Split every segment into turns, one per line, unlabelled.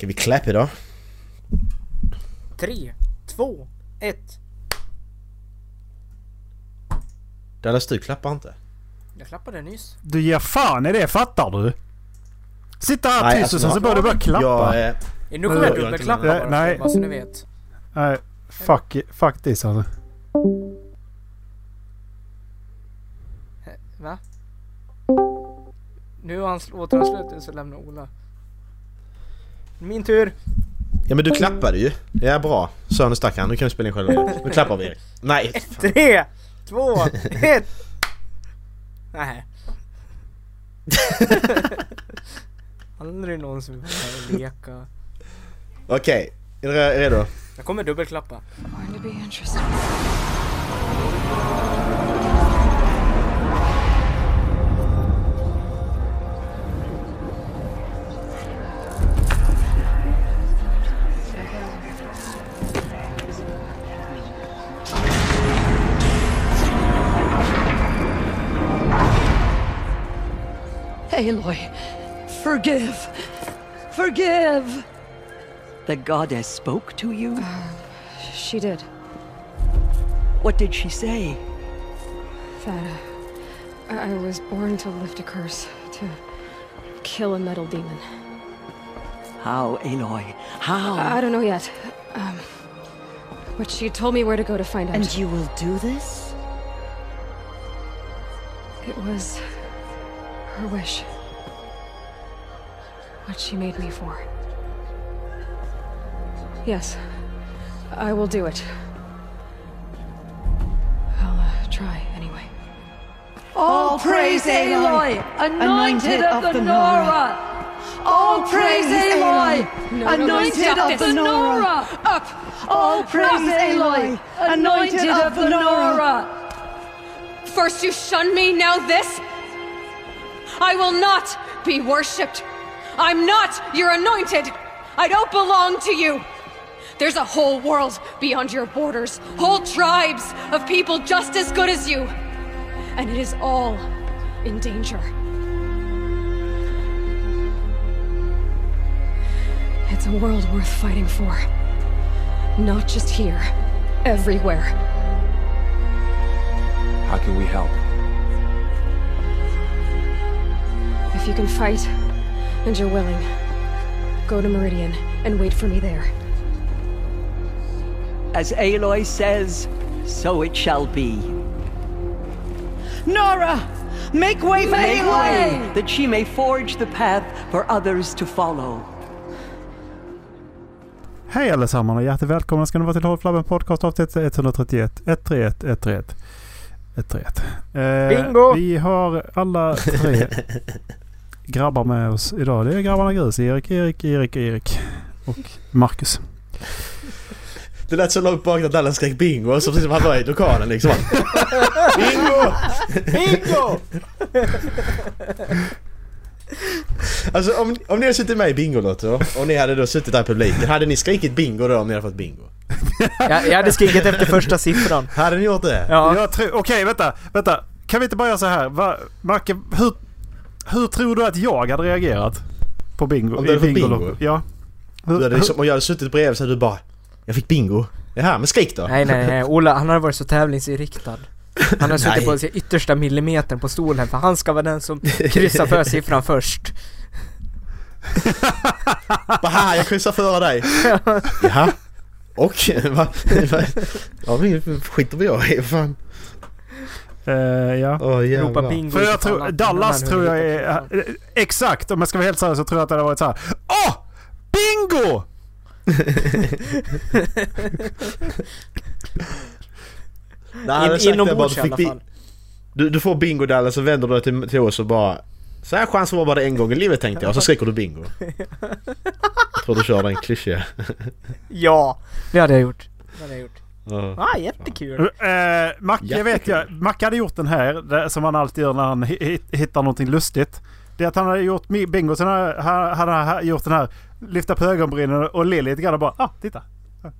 Kan vi klappa då?
Tre, två, ett.
Dallas du klappar inte?
Jag klappade nyss.
Du ger fan i det, fattar du? Sitta här
Nej,
tyst
alltså,
och sen så
jag-
börjar du bara klappa.
Jag, eh,
Nu kommer jag
Jag-
dubbelklappa
jag-
bara,
nej.
bara så ni vet.
Nej, fuck, fuck this alltså.
Va? Nu har han låter han slut så lämnar Ola. Min tur.
ja men du klappade ju. Ja bra. Så nu stack han. Nu kan vi spela in själva. Nu klappar vi Erik. Nej! fan.
Tre, två, ett. Nej. Aldrig någon som vill leka.
Okej. Är ni re- redo?
Jag kommer dubbelklappa.
Aloy, forgive. Forgive. The goddess spoke to you?
She did.
What did she say?
That uh, I was born to lift a curse, to kill a metal demon.
How, Aloy? How?
I don't know yet. Um, but she told me where to go to find out.
and you will do this?
It was her wish. What she made me for. Yes, I will do it. I'll uh, try anyway.
All praise Aloy, anointed of the Nora. All praise Aloy,
No, no, no,
anointed of the Nora.
Up!
All praise Aloy, anointed of the Nora.
First you shun me, now this? I will not be worshipped. I'm not your anointed. I don't belong to you. There's a whole world beyond your borders, whole tribes of people just as good as you. And it is all in danger. It's a world worth fighting for. Not just here, everywhere.
How can we help?
If you can fight and you're willing, go to Meridian and wait for me there.
As Aloy says, so it shall be. Nora, make way for
Make
Aloy,
way!
that she may forge the path for others to follow.
Hej allesammans och hjärtligt välkomna ska ni vara till Håll Flabben Podcast avsnitt 131 131 131 131. Eh,
Bingo!
Vi har alla tre grabbar med oss idag. Det är grabbarna Grus. Erik, Erik, Erik, Erik och Marcus.
Det lät så långt bak att Dallas skrek bingo så precis som han var i lokalen liksom. bingo!
Bingo!
Alltså om, om ni hade suttit med i Bingolotto och ni hade då suttit där i publiken, hade ni skrikit bingo då om ni hade fått bingo?
Jag, jag hade skrikit efter första siffran.
Hade ni gjort det?
Ja.
Okej vänta, vänta. Kan vi inte bara göra så här? Va, Marke, hur, hur tror du att jag hade reagerat? På bingo?
Om du hade fått bingo?
Ja. Hur,
Du hade liksom, om jag hade suttit bredvid så hade du bara Jag fick bingo. Jaha, men skrik då!
Nej nej nej, Ola han hade varit så tävlingsinriktad. Han har suttit på sin yttersta millimetern på stolen för han ska vara den som kryssar för siffran först.
Bara här, jag kryssar före dig! Jaha? Och? Va? Va? Ja, men skiter vi jag i, fan.
Eh, ja.
Åh
Ropa
jävlar.
bingo
För jag tror, Dallas tror jag är... eh, Exakt! Om jag ska vara helt seriös så tror jag att det hade varit så här. Åh! Bingo!
Nej,
In,
det bara,
inombords i alla fall.
Du, du får bingo Dallas så vänder du dig till, till oss och bara Så här chans var bara en gång i livet tänkte jag och så skriker du bingo. Jag tror du kör den klyschiga.
Ja, det hade jag gjort. Det hade jag gjort.
Ja.
Ah, jättekul.
Uh, Macke vet jag. Macke hade gjort den här. Det, som han alltid gör när han hi- hi- hittar någonting lustigt. Det är att han hade gjort bingo. Sen hade han hade gjort den här. Lyfta på ögonbrynen och le lite grann och bara ah, titta.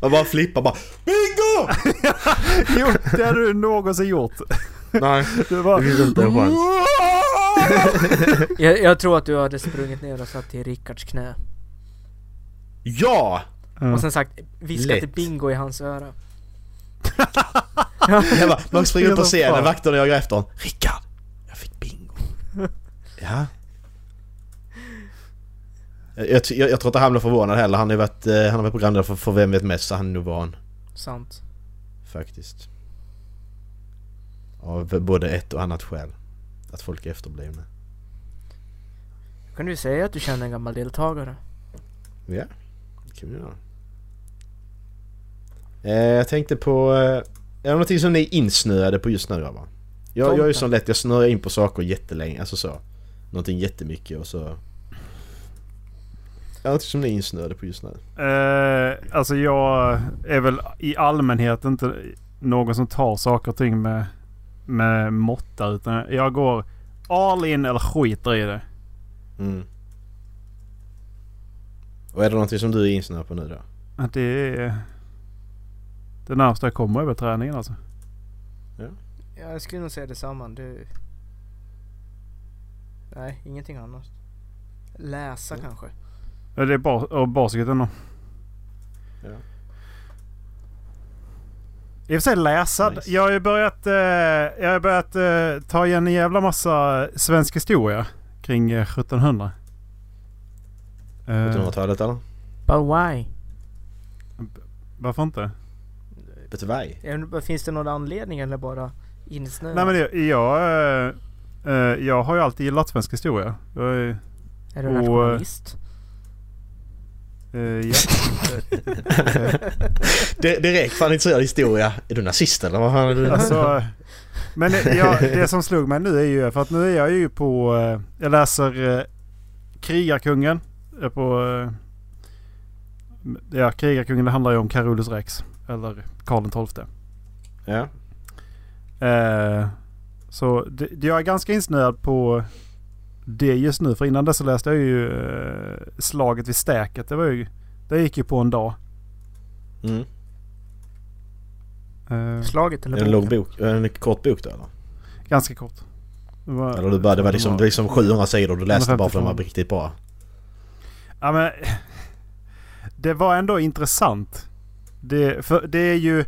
Man bara flippar bara BINGO!
Jo, det hade du någonsin gjort.
Nej,
Du bara...
det finns inte en chans.
Jag, jag tror att du hade sprungit ner och satt i Rickards knä.
Ja!
Ja.
Och sen sagt viskat till bingo i hans öra.
Jag bara, man springer upp på scenen, vakterna jagar efter honom. Rickard! Jag fick bingo. Ja. Jag, jag, jag tror inte han blir förvånad heller. Han har varit, eh, han har varit programledare för, för Vem vet mest så han är nog van.
Sant.
Faktiskt. Av både ett och annat skäl. Att folk är efterblivna.
Kan du säga att du känner en gammal deltagare?
Ja, göra. Eh, jag tänkte på... Eh, är det någonting som ni är insnöade på just nu grabbar? Jag, jag är ju
Tomten.
så lätt, jag snöar in på saker jättelänge, alltså så. Någonting jättemycket och så... Är det någonting som ni är insnöade på just nu?
Eh, alltså jag är väl i allmänhet inte någon som tar saker och ting med, med måtta. Utan jag går all in eller skiter i det.
Mm. Och är det någonting som du är insnöad på nu då?
Att Det är det närmsta jag kommer över träningen alltså.
Ja, jag skulle nog säga detsamma. Du... Nej, ingenting annat. Läsa kanske.
Ja, Det är bas och basket ändå.
Ja.
I och för sig läsa.
Nice.
Jag har ju börjat, eh, jag har börjat eh, ta igen en jävla massa svensk historia kring eh, 1700. Eh,
1700-talet eller?
But why?
varför inte?
Vet du?
Är det- Finns det någon anledning eller bara insnöad?
Nej men det, jag, eh, jag har ju alltid gillat svensk historia. Jag är,
Är du
och,
nationalist?
eh, ja.
Di- Direkt fan intresserad av historia. Är du nazist eller vad fan är du?
Alltså, men jag, det som slog mig nu är ju för att nu är jag ju på... Jag läser Krigarkungen. Jag är på... eh, Ja, Krigarkungen det handlar ju om Carolus Rex. Eller Karl XII.
Ja.
Eh, så det, jag är ganska insnöad på det just nu. För innan det så läste jag ju eh, Slaget vid Stäket. Det var ju... Det gick ju på en dag.
Mm.
Eh,
Slaget eller
det en lång
boken?
bok? En kort bok då eller?
ganska kort. Det var,
Eller du bara, det var liksom, det var liksom 700 sidor du läste bara för att de var
152.
riktigt bra.
Ja men... Det var ändå intressant. Det, för det är ju...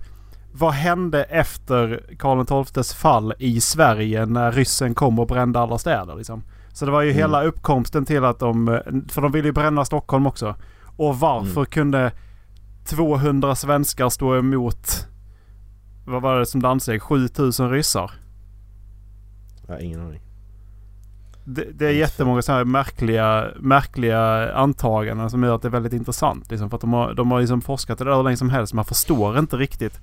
Vad hände efter Karl XIIs fall i Sverige när ryssen kom och brände alla städer liksom? Så det var ju
Mm.
hela uppkomsten till att de... För de ville ju bränna Stockholm också. Och varför
Mm.
kunde 200 svenskar stå emot... Vad var det som dansade? 7000 ryssar?
Jag har ingen aning.
Det, det är jättemånga så här märkliga, märkliga antaganden som gör att det är väldigt intressant. Liksom, för att de har, de har liksom forskat det där hur länge som helst. Man förstår inte riktigt.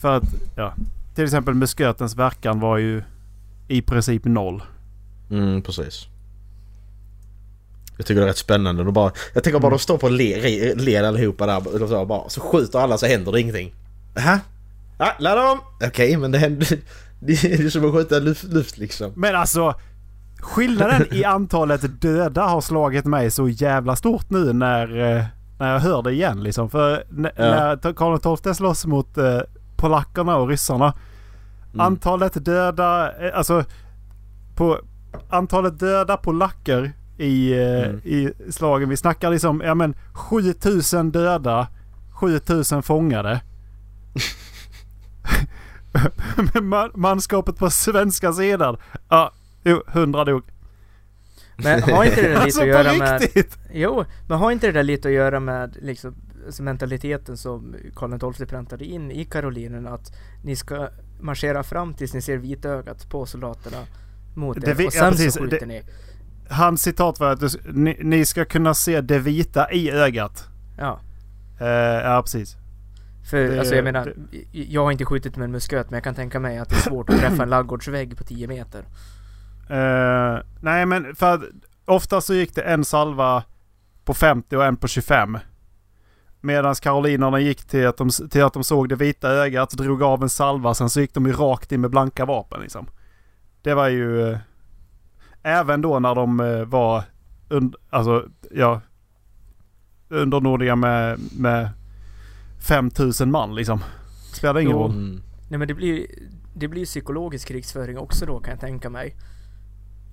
För att, ja. Till exempel muskötens verkan var ju i princip noll.
Mm, precis. Jag tycker det är rätt spännande. De bara, jag tänker bara
Mm.
de står på led, led allihopa där. och Så, bara, så skjuter alla så händer det ingenting. Jaha? Ja, ladda om! Okej, men det händer... Det är som att skjuta luft, luft liksom.
Men alltså. Skillnaden i antalet döda har slagit mig så jävla stort nu när, eh, när jag hör det igen. Liksom. För
Ja.
när Karl XII slåss mot eh, polackerna och ryssarna.
Mm.
Antalet döda, eh, alltså på antalet döda polacker i,
Mm.
i slagen. Vi snackar liksom, ja men 7000 döda, 7000 fångade. Men man, manskapet på svenska sidan, ja, jo, 100 dog.
Men har inte det där lite
Alltså
att
på
göra med...
riktigt!
Jo, men har inte det där lite att göra med liksom alltså mentaliteten som Karl XII präntade in i Karolinerna att ni ska marschera fram tills ni ser vitögat på soldaterna mot
Det
er
vi-
och
ja, sen
sen
så
så
skjuter
skjuter ni.
Hans citat var att du, ni, ni ska kunna se det vita i ögat.
Ja,
Eh, ja, precis.
för
Det-
alltså jag menar, jag har inte skjutit med en musköt men jag kan tänka mig att det är svårt att träffa en ladugårdsvägg på 10 meter.
Eh, nej men för att ofta så gick det en salva på 50 och en på 25. Medan karolinerna gick till att, de, till att de såg det vita ögat, drog av en salva, sen så gick de ju rakt in med blanka vapen liksom. Det var ju... eh, även då när de eh, var und, alltså, ja, undernådiga med, med 5000 man liksom. Spelar ingen
Jo.
roll.
Mm.
Nej men det blir det blir psykologisk krigsföring också då kan jag tänka mig.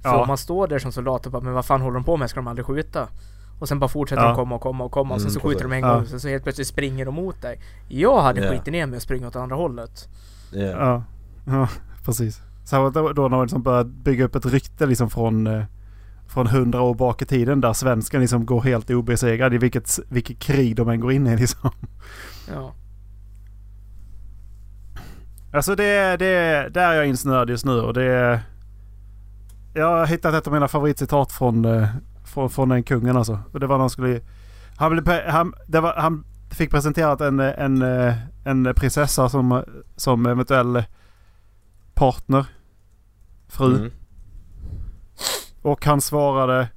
För
Ja.
man står där som soldat och bara men vad fan håller de på med? Ska de aldrig skjuta? Och sen bara fortsätter
Ja.
de komma och komma och komma och sen
Mm,
så skjuter de en gång
Ja.
och så helt plötsligt springer de mot dig. Jag hade
Ja.
skitit ner mig och springa åt andra hållet.
Ja.
Ja, ja precis. Så då, då när man liksom börjar bygga upp ett rykte liksom från, eh, från hundra år bak i tiden där svenskan liksom går helt obesegrad i vilket, vilket krig de än går in i liksom.
Ja.
Alltså det, det, där är jag insnöad just nu och det... Jag har hittat ett av mina favoritcitat från, eh, från, från den kungen alltså. Och det var när han skulle... Han, blev, han, det var, han fick presenterat en, en, eh, en prinsessa som, som eventuell partner. Fru.
Mm.
Och han svarade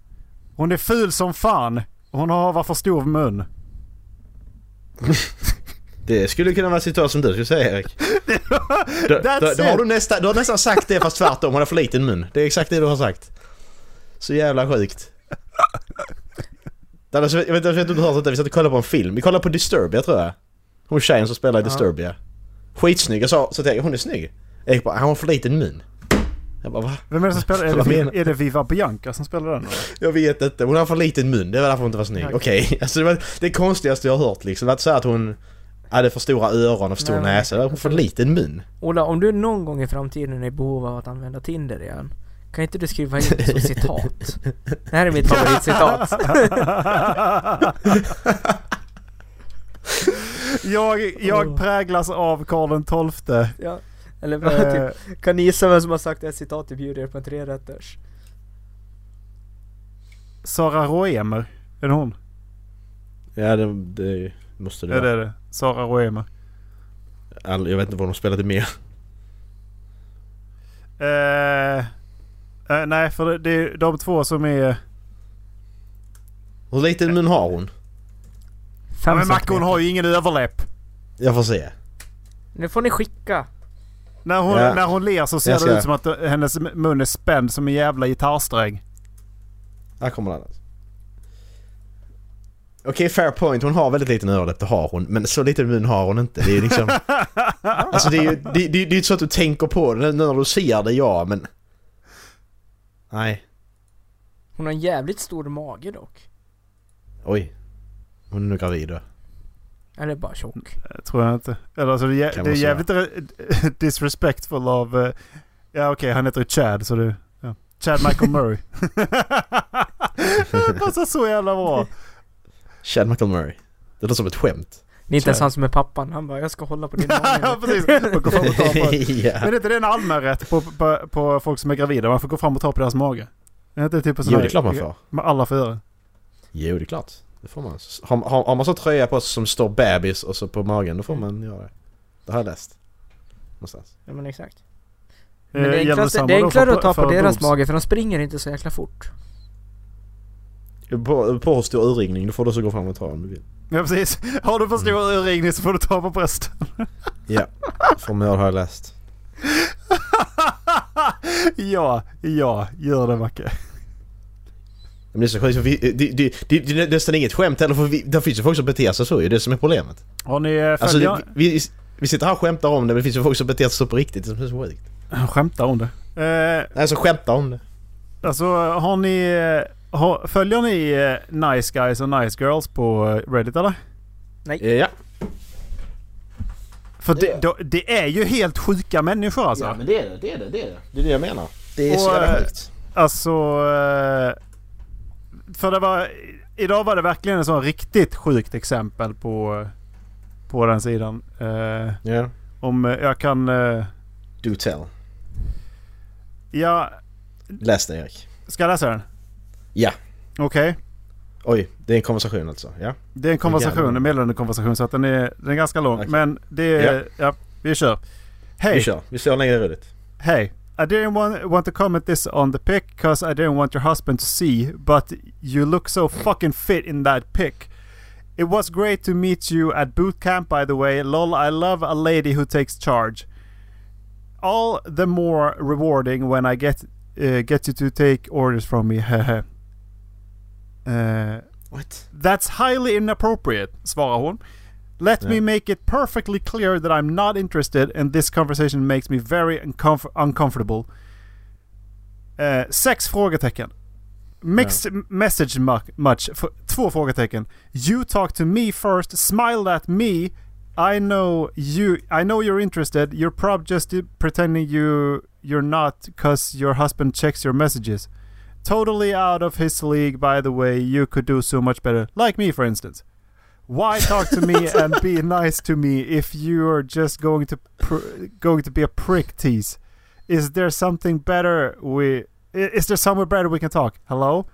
Hon är ful som fan. Hon har varför stor mun.
Det skulle kunna vara citat som du skulle säga Erik. Då, då, då har du, nästa, du har nästan sagt det fast tvärtom. Hon har för liten mun. Det är exakt det du har sagt. Så jävla sjukt. Det Jag vet inte jag vet inte om du har hört det, vi satt och kollade på en film. Vi kollade på Disturbia tror jag. Hon tjejen som spelar i. Disturbia. Skitsnygg. Jag sa så jag, hon är snygg. Erik bara, han har för liten mun. Jag bara va?
Vem är det som spelar? Är det, är det Viva Bianca som spelar den? eller?
Jag vet inte. Hon har för liten mun. Det var därför hon inte var snygg.
Okej.
Okej. Alltså det var det konstigaste jag har hört liksom. Att säga att hon hade för stora öron och för stor
Nej,
näsa. Hon har för liten mun.
Ola, om du någon gång i framtiden är i behov av att använda Tinder igen. Kan inte du skriva in det som citat? Det här är mitt favoritcitat.
jag, jag präglas av Karl tolfte.
ja. Eller bara
Eh,
typ, kan ni gissa vem som har sagt det här citatet bjuder er på en trerätters?
Sara Roemer. Är det hon?
Ja det, det måste det
Ja det
vara.
är det. Sara Roemer.
All, jag vet inte vad de spelade mer.
Eh, eh, nej, för det, det är de två som är...
Hur liten mun har hon?
Ja,
Fem
men
centimeter.
har ju ingen överläpp.
Jag får se.
Nu får ni skicka.
När hon,
Ja.
när hon ler så ser
Jag
det
ska-
ut som att hennes mun är spänd som en jävla gitarrsträng.
Här kommer den. Okej, fair point. Hon har väldigt liten överläpp, det har hon. Men så liten mun har hon inte. Det är ju liksom... alltså det är ju det, det, det är så att du tänker på det. Nu när du ser det, ja, men... Nej.
Hon har en jävligt stor mage dock.
Oj. Hon är nog gravid då.
Eller bara tjock.
Tror jag inte. Eller alltså det, är det är jävligt re- disrespectful av... eh, ja okej, han heter ju Chad så det... Ja. Chad Michael Murray. det passar så jävla bra.
Chad Michael Murray. Det låter som ett skämt.
Det är inte ens han som är pappan. Han bara, jag ska hålla på din
ja
mage.
precis. Man går fram och tar på.
ja.
Men är inte det en allmän rätt på, på, på folk som är gravida? Man får gå fram och ta på deras mage. Är inte det typ en sån
Jo, det är klart man får.
Men alla får göra.
Jo, det är klart. Det får man. Har, har, har man så tröja på sig som står bebis och så på magen, då får man göra det. Det har jag läst. Någonstans.
Ja men exakt.
Eh,
Men det är
samma
det är enklare att ta på deras
boobs?
mage för de springer inte så jäkla fort.
På, på stor urringning, då får du så gå fram och ta om du vill.
Ja precis. Har du för stor urringning så får du ta på brösten.
Ja, göra har jag läst.
ja, ja, gör det Macke.
Men det är så sjukt, vi, det, det, det, det är nästan inget skämt heller för vi, det finns ju folk som beter sig så det är det som är problemet.
Har ni eh,
Alltså det, vi, vi sitter här och skämtar om det men det finns ju folk som beter sig så på riktigt, det är så sjukt.
Skämtar om det. Eh,
Alltså skämtar om det.
alltså har ni... följer ni eh, Nice Guys och Nice Girls på eh, Reddit eller?
Eh, Ja.
För
Det-
det, då, det är ju helt sjuka människor alltså.
Ja men det är det, det är det, det är det. Det är det jag menar. Det är
Och,
så jävla sjukt.
Alltså... För det var... Idag var det verkligen en sån riktigt sjukt exempel på... På den sidan.
Ja.
om eh, jag kan...
Do tell.
ja,
Läs det Erik.
ska jag läsa den?
Ja.
Okej.
Oj, det är en konversation alltså. Ja.
Det är en konversation, en meddelande konversation så att den är, den är ganska lång.
Okej.
Men det är... Ja. vi kör.
Vi
Hej!
kör. Vi hur länge det är roligt.
Hey, I didn't want, want to comment this on the pic because I didn't want your husband to see, but you look so fucking fit in that pic. It was great to meet you at boot camp, by the way. Lol, I love a lady who takes charge. All the more rewarding when I get uh, get you to take orders from me. Hehe. uh,
What?
That's highly inappropriate, svarar hon. Let me make it perfectly clear that I'm not interested and this conversation makes me very uncomf- uncomfortable. Eh, sex frågetecken. Mixed message mu- much. F- två frågetecken. You talk to me first, smiled at me. I know you. I know you're interested. You're probably just pretending you you're not, cause your husband checks your messages. Totally out of his league, by the way. You could do so much better, like me, for instance. Why talk to me and be nice to me if you are just going to pr- going to be a prick tease? Is there something better we? Is there somewhere better we can talk? Hello,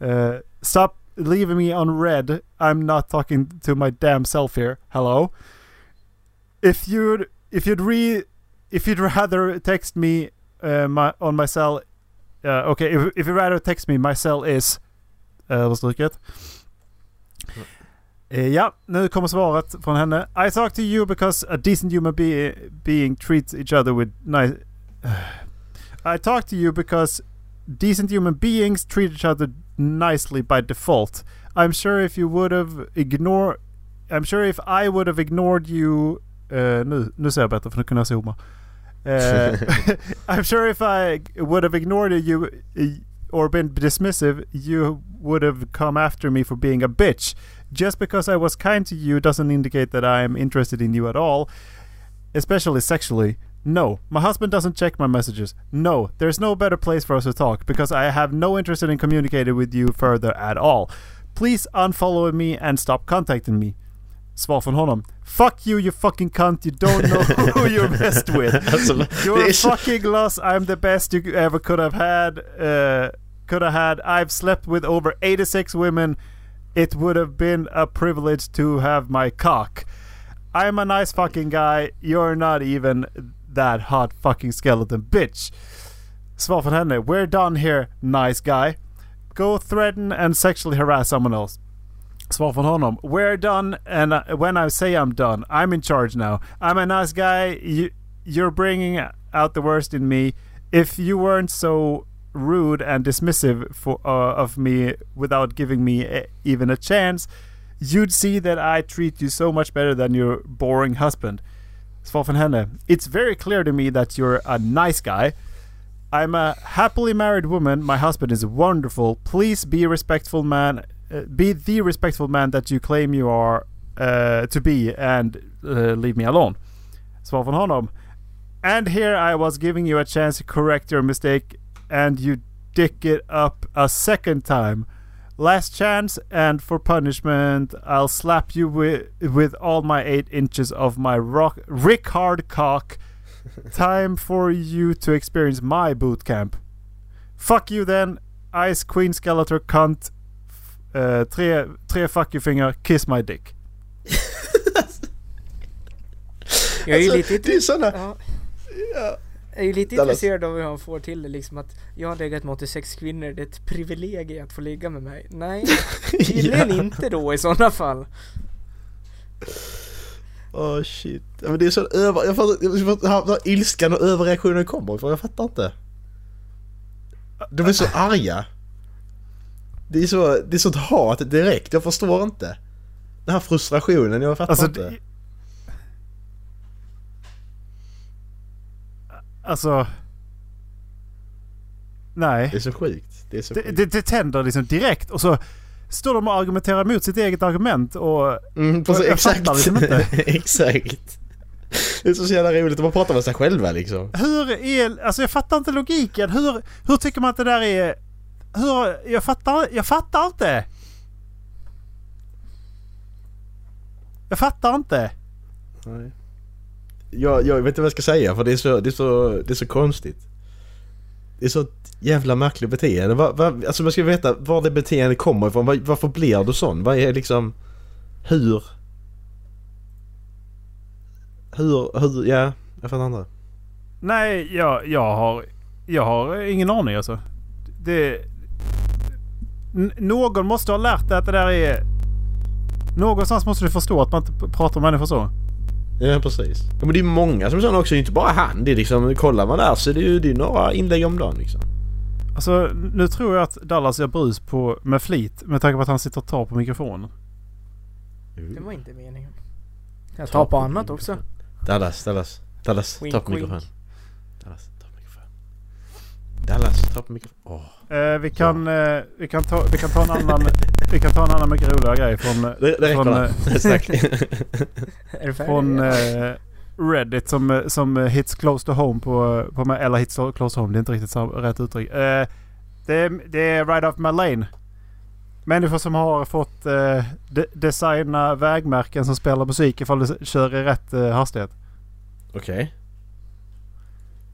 uh, stop leaving me on red. I'm not talking to my damn self here. Hello. If you'd if you'd re if you'd rather text me uh, my on my cell. Uh, okay, if if you'd rather text me, my cell is. Uh, vad struket? Eh, ja, nu kommer svaret från henne. I talk to you because a decent human be being treats each other with nice... I talk to you because decent human beings treat each other nicely by default. I'm sure if you would have ignored... I'm sure if I would have ignored you... eh, nu, nu säger jag bättre för nu kunde jag zooma. Eh, I'm sure if I would have ignored you or been dismissive, you would have come after me for being a bitch. Just because I was kind to you doesn't indicate that I am interested in you at all, especially sexually. No, my husband doesn't check my messages. No, there's no better place for us to talk because I have no interest in communicating with you further at all. Please unfollow me and stop contacting me. Svar från honom. Fuck you you fucking cunt, you don't know who you're messed with.
Alltså,
You're
så-
fucking lost. I'm the best you ever could have had. Uh, could have had. I've slept with over 86 women. It would have been a privilege to have my cock. I'm a nice fucking guy. You're not even that hot fucking skeleton bitch. Svar från henne. We're done here, nice guy. Go threaten and sexually harass someone else. Svar från honom. We're done and when I say I'm done, I'm in charge now. I'm a nice guy. You, you're bringing out the worst in me. If you weren't so rude and dismissive for uh, of me without giving me a, even a chance, you'd see that I treat you so much better than your boring husband. Svar från henne. It's very clear to me that you're a nice guy. I'm a happily married woman. My husband is wonderful. Please be a respectful man. Uh, be the respectful man that you claim you are uh, to be and uh, leave me alone. Svar från honom. And here I was giving you a chance to correct your mistake and you dick it up a second time. Last chance and for punishment I'll slap you with with all my eight inches of my rock Rick hard cock. Time for you to experience my boot camp. Fuck you then, Ice Queen Skeletor cunt. Eh, tre, tre fuck you finger, kiss my dick.
Jag är ju
Alltså,
lite,
det är såna...
ja,
Ja.
jag är ju lite
Dallas.
intresserad av hur han får till det liksom att jag har legat med 86 kvinnor, det är ett privilegium att få ligga med mig. Nej, tydligen inte då i sådana fall.
Åh shit. Ja, men det är så över... Jag fattar var ilskan och överreaktionen kommer ifrån. Jag fattar inte. De är så arga. Det är så... Det är sånt hat direkt. Jag förstår inte. Den här frustrationen, jag fattar
Alltså,
inte.
det, alltså... Nej.
Det är så sjukt. Det är så
Det,
sjukt.
det, det tänder liksom direkt och så står de och argumenterar mot sitt eget argument och...
Mm, precis,
jag
exakt.
liksom inte.
exakt. Det är så jävla roligt att man pratar med sig själva liksom.
Hur är... Alltså jag fattar inte logiken. Hur, hur tycker man att det där är... Hur... Jag fattar, jag fattar inte. Jag fattar inte.
Nej. Jag, jag vet inte vad jag ska säga för det är så, det är så, det är så konstigt. Det är så jävla märkligt beteende. Va, va, alltså man ska veta var det beteendet kommer ifrån. Va, varför blir du sån? Vad är liksom... Hur? Hur, hur, ja, jag fattar inte.
Nej, jag, jag har... Jag har ingen aning alltså. Det... N- någon måste ha lärt dig att det där är... Någonstans måste du förstå att man inte pratar med människor så.
Ja precis. Ja, men det är många som är såna också, det är inte bara han. Det är liksom, kollar man där så är det ju det är några inlägg om dagen liksom.
Alltså nu tror jag att Dallas gör brus på med flit med tanke på att han sitter och tar på mikrofonen.
Det var inte meningen. Jag tar på annat också.
Dallas, Dallas, Dallas, ta på
wink.
mikrofon. Dallas, ta på mikrofon. Dallas, ta på mikrofon. Åh.
Eh, vi, kan, eh, vi, kan ta, vi kan ta en annan... vi kan ta en annan mycket roligare grej från... eh,
Det, det
Från? Från eh, Reddit som, eh, som eh, hits close to home på, på mig. Eller hits close to home, det är inte riktigt sam- rätt uttryck. Eh, det, är- det är right off my lane. Människor som har fått eh, de, designa vägmärken som spelar musik ifall du kör i rätt eh, hastighet.
Okej.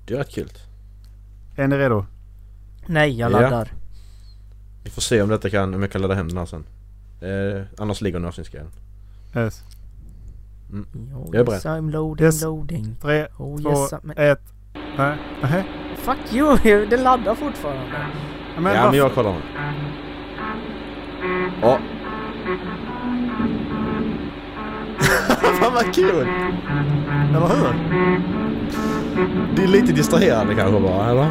Det är rätt kul.
Är ni redo?
Nej, jag
Ja.
laddar.
Vi får se om detta kan, om jag kan ladda hem den här sen. Eh, annars ligger den i avsnittsgrejen.
Yes.
Oh,
Jag är beredd.
yes, I'm loading,
Yes.
loading.
Tre,
Oh
två,
yes, I'm...
ett. Nej. Nej.
Fuck you! Det laddar fortfarande.
Men,
ja
varför-
men jag kollar nu. Ja. Fan vad kul!
Eller hur?
Det är lite distraherande kanske bara, eller?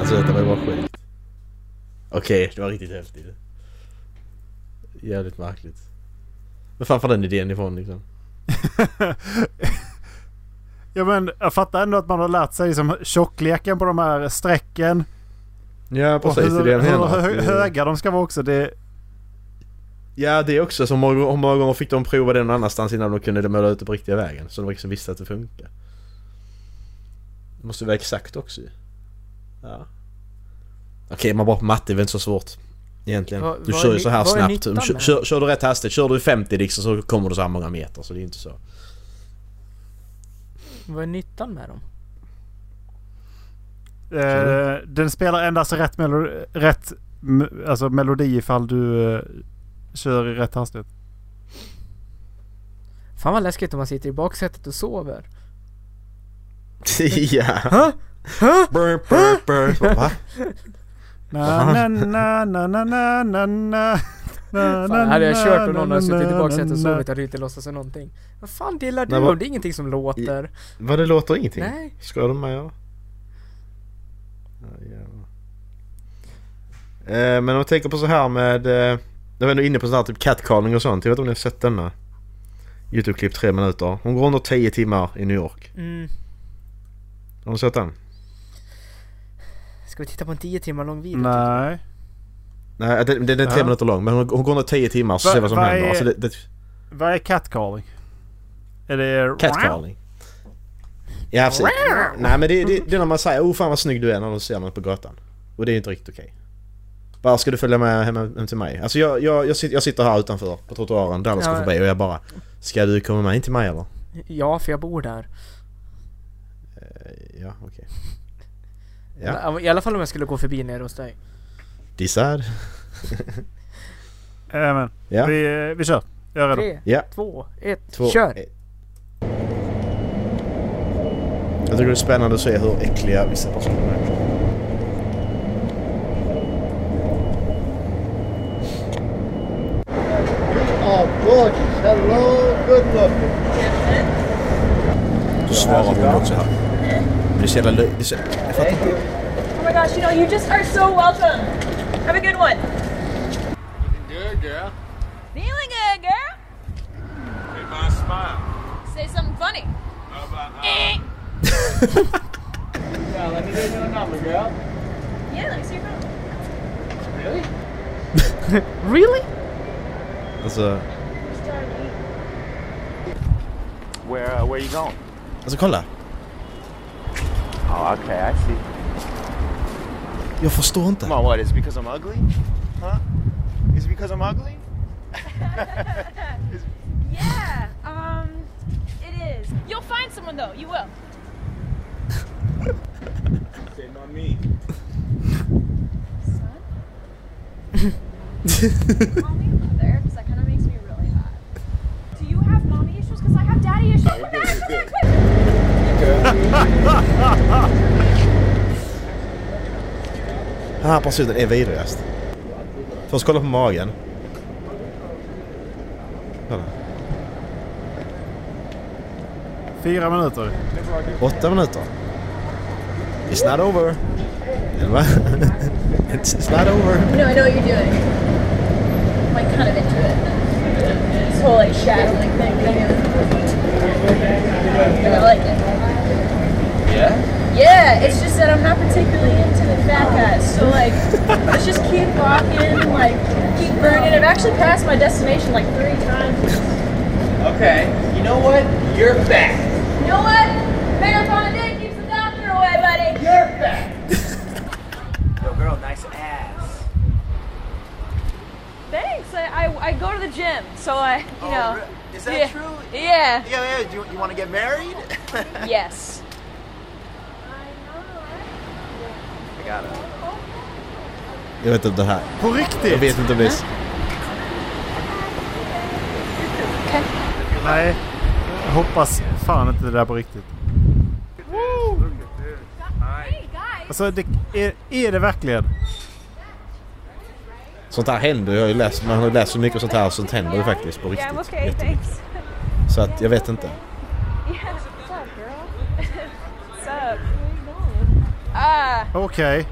Alltså detta var ju bara skit. Okej, det var riktigt häftigt. Jävligt märkligt. Men fan får den idén ifrån liksom?
ja men jag fattar ändå att man har lärt sig liksom, tjockleken på de här strecken.
Ja
Och
precis, det är
hur,
det jag
hur
menar.
hö-
Det-
höga de ska vara också. Det,
Ja det är också så många, hur många gånger fick de prova det någon annanstans innan de kunde måla ut det på riktiga vägen? Så de liksom visste att det funkar. Det måste vara exakt också ju. Ja. Okej, man bara på matte är väl inte så svårt. Egentligen.
Vad-
du kör ju så här snabbt. Kör, kör, kör du rätt hastighet, kör du i 50 liksom så kommer du så här många meter. Så det är inte så.
Vad är nyttan med dem?
eh, den spelar endast rätt, melo- rätt alltså melodi ifall du eh, kör i rätt hastighet.
Fan vad läskigt om man sitter i baksätet och sover.
ja.
Hä? Hä?
Brr, brr, brr. Så, Va?
Na, na, na, na, na, na. Na,
Fan, hade jag kört och någon hade suttit i baksätet och sovit hade jag inte låtsats som någonting. Vad fan delar du om? Det är ingenting som låter.
Vad det låter ingenting?
Nej.
Ska de med eller? Ja, eh, men om jag tänker på så här med... Eh, jag var ändå inne på sån här typ catcalling och sånt. Jag vet inte om ni har sett denna? Youtube-klipp tre minuter. Hon går under 10 timmar i New York.
Mm.
Har du sett den?
Ska vi titta på en 10 timmar lång video?
Nej.
Nej, den, den är tre
Ja.
minuter lång men hon, hon går under 10 timmar så
Va-
ser vad som
vad
händer.
är-
Alltså det, det,
Vad är catcalling? Är det...
catcalling. Ja precis. Nej men det, det, det är när man säger oh fan vad snygg du är när du ser mig på gatan. Och det är inte riktigt okej. Bara ska du följa med hem, hem till mig? Alltså jag, jag, jag, sitter, jag sitter här utanför på trottoaren där alla ska
Ja.
förbi och jag bara Ska du komma med in till mig eller?
Ja, för jag bor där.
Eh, Ja okej. Ja.
Eller, I alla fall om jag skulle gå förbi nere hos dig.
Äh, men.
Ja.
Vi, vi kör. Jag är redo.
Tre,
Ja.
två, ett,
Två,
kör!
ett. Jag tycker det är spännande att se hur äckliga vissa personer är.
Oh, gorgeous. Hello, good looking.
Då svarar hon också här. Men det är så jävla löj... det är så- Jag fattar inte.
Oh my gosh, you know, you just are so welcome. Have a good one.
Looking Good, girl.
Feeling good, girl.
Hey, my smile.
Say something funny.
How about,
Eh.
yeah, let me get you a number, girl.
Yeah, let me see your phone.
Really?
Really?
Alltså,
Where uh, where you going?
alltså kolla.
Oh, okay, I see.
Jag förstår inte.
Come on, what? Is it because I'm ugly? Huh? Is it because I'm ugly?
Yeah, um, it is. You'll find someone though, you will.
Say my me.
Call me mother, because that kind of makes me really hot. Do you have mommy issues? Because I have daddy issues. We're gonna have to quick.
Den här personen är vidrigast. Först kolla på magen. Kolla.
Fyra minuter.
Åtta minuter. It's not over. It's not over.
No, I know what you're doing. I'm like kind of into it. This whole like shadowing thing. But I like it.
Yeah?
Yeah, it's just that I'm not particularly into the fat guys. So like, let's just keep walking, like keep burning. I've actually passed my destination like three times.
Okay. You know what? You're fat.
You know what? Marathon day keeps the doctor away, buddy.
You're fat. Yo, girl, nice ass.
Thanks. I, I, I go to the gym, so I you
Oh,
know.
re- is that
yeah.
true?
Yeah.
Yeah, yeah. Do you, you want to get married?
Yes.
I got it.
Jag vet inte det här.
På
Jag
riktigt?
vet inte om det är...
Nej. Jag hoppas fan inte det där på riktigt. Alltså, det, är, är det verkligen?
Sånt här händer Jag har ju läst, man har läst så mycket sånt här sånt händer ju faktiskt på riktigt.
Okay.
Så att jag vet inte.
Ah,
Okej.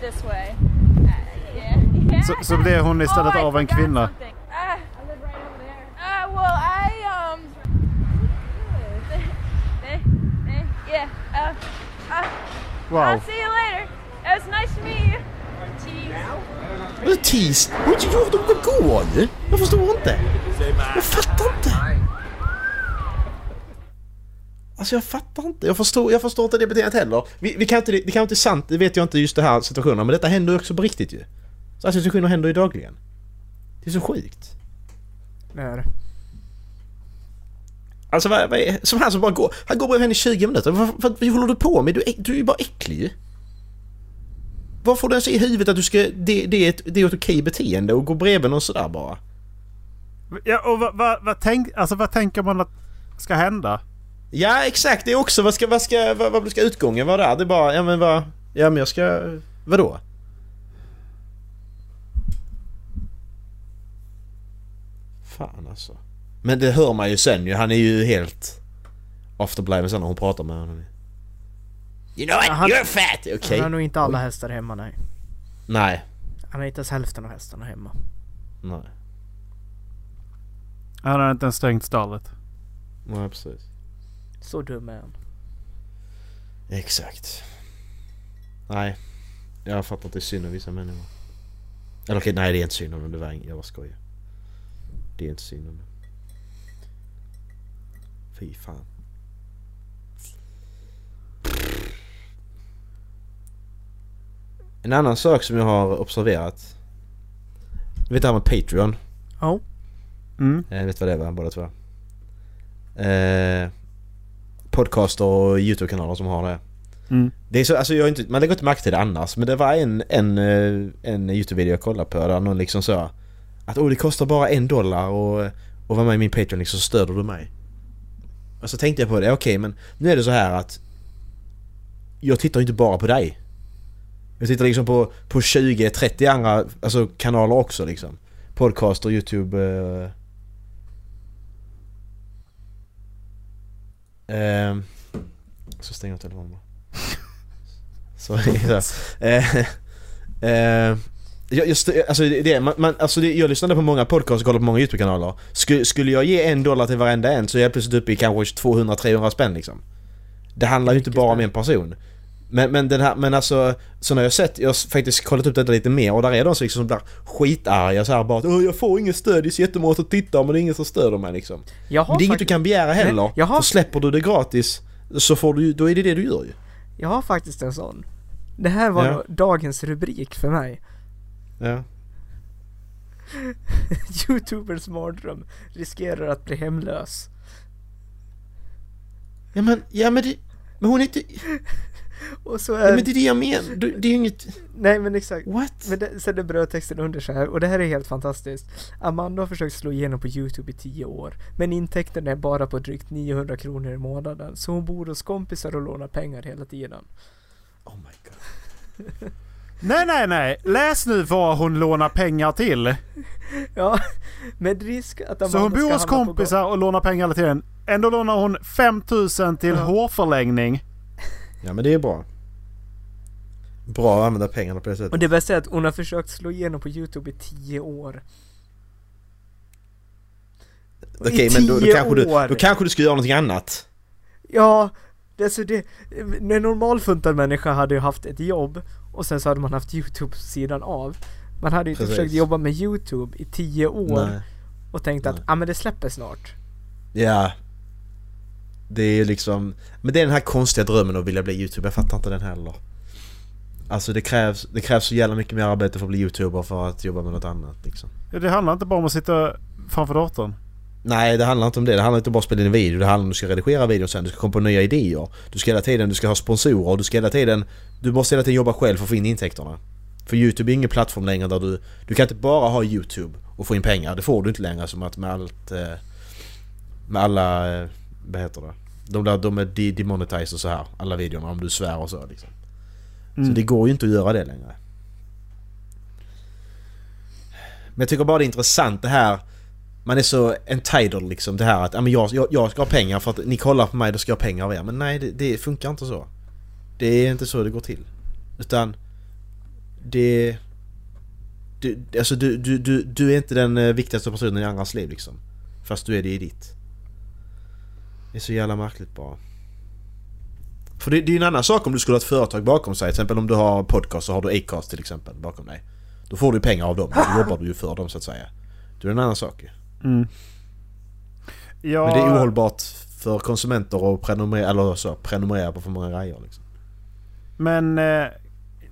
this way. Uh, yeah. yeah.
Så, så blev hon istället
oh,
av en kvinna?
Ah. Ah, well, I um. Eh, eh, yeah. Uh, uh,
Wow.
I'll see you later. It was nice to meet you.
Vadå tis? Har du inte gjort dem går? Jag förstår inte. Jag fattar inte. Alltså jag fattar inte. Jag förstår, jag förstår inte det beteendet heller. Vi, vi kan inte, det kan inte sant, det vet jag inte just det här situationen. Men detta händer ju också på riktigt ju. Så här situationer händer ju dagligen. Det är så sjukt.
Det är det.
Alltså vad, vad är, som han som bara går, han går bredvid henne i 20 minuter. Vad, vad, vad håller du på med? Du, är- du är ju bara äcklig ju. Vad får du ens i huvudet att du ska, det, det, är, ett, det är ett okej beteende och gå bredvid någon sådär bara?
Ja, och vad, vad, vad, tänk, alltså, vad tänker man att ska hända?
Ja exakt, det är också, vad ska, vad ska, vad, vad ska utgången vara där? Det är bara, ja men vad, ja men jag ska, vadå? Fan alltså. Men det hör man ju sen ju, han är ju helt afterbliven sen när hon pratar med honom. You know what?
Ja, han-
You're fat! Okej.
Han har nog inte alla hästar hemma nej.
Nej.
Han har inte ens hälften av hästarna hemma.
Nej.
Han har inte ens stängt stallet.
Nej precis.
Så dum är han.
Exakt. Nej. Jag fattar att det är synd om vissa människor. Eller okej, nej det är inte synd om dem. Det var inget, jag bara skojar. Det är inte synd om dem. Fy fan. En annan sak som jag har observerat. Du vet det här med Patreon?
Ja.
Mm.
Jag vet vad det var båda två. Eh, podcaster och YouTube-kanaler som har det.
Mm.
Det är så, alltså jag har inte, man lägger inte märke till det annars men det var en, en, eh, en YouTube-video jag kollade på där någon liksom sa att åh det kostar bara en dollar och, och vara med i min Patreon liksom så stöder du mig. Och så tänkte jag på det, okej men nu är det så här att jag tittar inte bara på dig. Jag tittar liksom på, på 20-30 andra alltså, kanaler också liksom. Podcaster, YouTube... Eh, jag ska stänga av telefonen bara. Sorry. Så. Eh, eh, jag, just, alltså, det, man, man, alltså det, jag lyssnade på många podcasts och kollade på många YouTube-kanaler. Skulle, skulle jag ge en dollar till varenda en så är jag plötsligt uppe i kanske 200-300 spänn liksom. Det handlar ju inte bara om en person. Men, men den här, men alltså, så när jag sett, jag har faktiskt kollat upp detta lite mer och där är de som liksom som blir skitarga så här bara att "Åh, jag får ingen stöd, det är så jättemånga som tittar men det är ingen som stöder mig liksom.
Jag har,
Men det är inget du kan begära heller.
Nej, jag har-
För släpper du det gratis så får du då är det det du gör ju.
jag har faktiskt en sån. Det här var
Ja.
dagens rubrik för mig.
Ja.
Youtubers mardröm riskerar att bli hemlös.
Ja men, ja men det, men hon är inte,
Och så är...
men det är det jag menar. Det är ju inget,
Nej men exakt.
what?
Men det, sen är brödtexten under så här och det här är helt fantastiskt. Amanda har försökt slå igenom på Youtube i 10 år. Men intäkten är bara på drygt 900 kronor i månaden. Så hon bor hos kompisar och lånar pengar hela tiden.
Oh my god.
Nej, nej, nej. Läs nu vad hon lånar pengar till.
Ja, med risk att Amanda
Så hon bor hos kompisar och lånar pengar hela tiden. Ändå lånar hon 5000 till
Ja.
hårförlängning.
Ja men det är bra. Bra att använda pengarna på det sättet.
Och det bästa är att hon har försökt slå igenom på Youtube i 10 år.
Okej
i
men då, då,
tio
kanske du, då kanske du ska göra någonting annat.
Ja, det, alltså det, en normalfuntad människa hade ju haft ett jobb och sen så hade man haft Youtube sidan av. Man hade ju inte
Precis.
försökt jobba med Youtube i 10 år
Nej.
och tänkt att
Nej.
ah, men det släpper snart.
Ja. Det är liksom... Men det är den här konstiga drömmen att vilja bli youtuber, jag fattar inte den heller. Alltså det krävs, det krävs så jävla mycket mer arbete för att bli youtuber för att jobba med något annat liksom.
Ja, Det handlar inte bara om att sitta framför datorn.
Nej det handlar inte om det, det handlar inte bara om att spela in en video, det handlar om att du ska redigera videon sen, du ska komma på nya idéer. Du ska hela tiden, du ska ha sponsorer, du ska hela tiden... Du måste hela tiden jobba själv för att få in intäkterna. För Youtube är ingen plattform längre där du... Du kan inte bara ha Youtube och få in pengar, det får du inte längre som att med allt... eh, Med alla... Vad heter det? De där, de är de- demonetized och så här, alla videorna om du svär och så liksom. Så
Mm.
det går ju inte att göra det längre. Men jag tycker bara det är intressant det här Man är så entitled liksom det här att men jag, jag, jag ska ha pengar för att ni kollar på mig då ska jag ha pengar av er. Men nej det, det funkar inte så. Det är inte så det går till. Utan det... Du, alltså du, du, du, du är inte den eh, viktigaste personen i andras liv liksom. Fast du är det i ditt. Det är så jävla märkligt bara. För det, det är ju en annan sak om du skulle ha ett företag bakom sig. Till exempel om du har podcast så har du Acast till exempel bakom dig. Då får du pengar av dem. Då jobbar du ju för dem så att säga. Det är en annan sak ju.
Mm. Ja,
Men det är ohållbart för konsumenter att prenumerera, eller så, prenumerera på för många grejer liksom.
Men eh,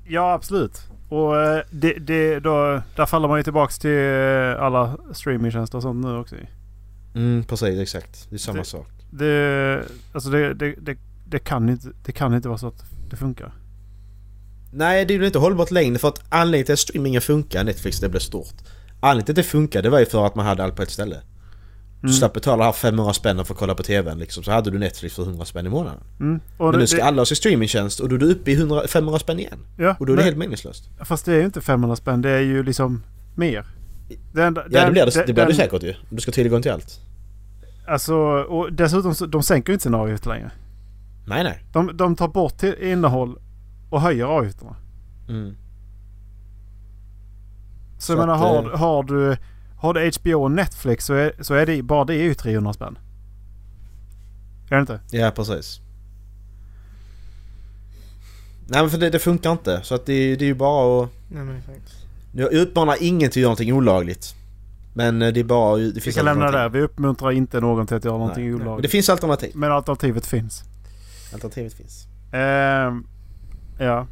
ja, absolut. Och eh, det, det, då, där faller man ju tillbaks till eh, alla streamingtjänster och sånt nu också. ju.
Mm, precis exakt. Det är samma
Det-
sak.
Det, alltså det, det, det, det, kan inte, det kan inte vara så att det funkar.
Nej, det är ju inte hållbart längre för att anledningen till att streamingen funkar, Netflix, det blev stort. Anledningen till att det funkade var ju för att man hade allt på ett ställe. Du
Mm.
slapp betala här 500 spänn för att kolla på TVn liksom, så hade du Netflix för 100 spänn i månaden.
Mm.
Men
det-
nu ska
det-
alla ha sin streamingtjänst och då är du uppe i 100, 500 spänn igen.
Ja,
Och då är det
men-
helt meningslöst.
Fast det är ju inte 500 spänn. Det är ju liksom mer. Det enda-
Ja det blir det, det, blir det säkert ju. Du ska ha tillgång till allt.
Alltså, och dessutom så, de sänker ju inte sina avgifter längre.
Nej nej.
De, de tar bort till innehåll och höjer avgifterna.
Mm.
Så,
Så
jag menar, har,
eh,
har, du, har du HBO och Netflix så är, så är det bara det är ju 300 spänn. Är det inte?
Ja precis. Nej men för det, det funkar inte. Så att det, det är ju bara att...
Nej men faktiskt.
Jag uppmanar ingen till att göra någonting olagligt. Men eh, det är bara... Det
Vi
finns
kan lämna det där. Vi uppmuntrar inte någon till att göra någonting
Nej. Men
olagligt.
det finns alternativ.
Men alternativet finns.
Alternativet finns.
Ehm, ja.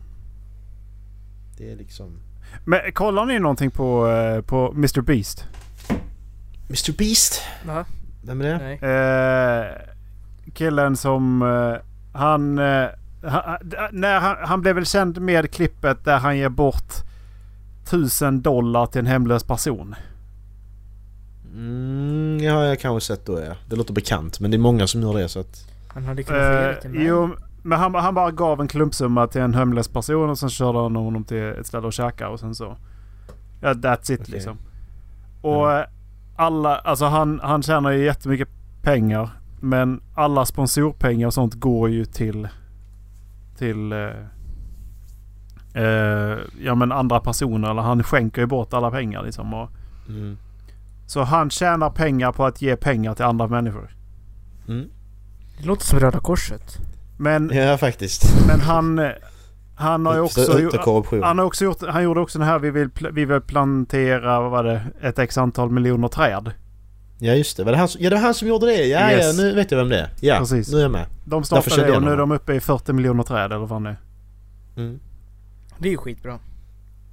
Det är liksom...
Men kollar ni någonting på, eh, på Mr Beast?
Mr Beast?
Va?
Vem är det?
Nej.
Eh, killen som... Eh, han, han, när han... Han blev väl känd med klippet där han ger bort tusen dollar till en hemlös person.
Mm, ja, jag har kanske sett då ja. Det låter bekant men det är många som gör det så att...
Han hade kunnat ge det
Eh,
till mig.
jo, men han, han bara gav en klumpsumma till en hemlös person och sen körde han honom till ett ställe och käkade och sen så... Ja, that's it
Okej.
liksom. Och eh, alla... Alltså han, han tjänar ju jättemycket pengar. Men alla sponsorpengar och sånt går ju till... Till... Eh, eh, ja men andra personer. Eller han skänker ju bort alla pengar liksom. Och,
Mm.
Så han tjänar pengar på att ge pengar till andra människor.
Mm.
Det låter som Röda Korset.
Men,
Ja faktiskt.
men han... Han har ju också... Gjort-. Han har också gjort, han gjorde också den här vi vill, vi vill plantera, vad var det, ett x antal miljoner träd.
Ja just det, var det han som, ja det var han som gjorde det? Ja,
Yes.
ja nu vet jag vem det är. Ja,
Precis.
nu är jag med.
De startade det och nu är de uppe i 40 miljoner träd eller vad är.
Mm.
Det är ju skitbra.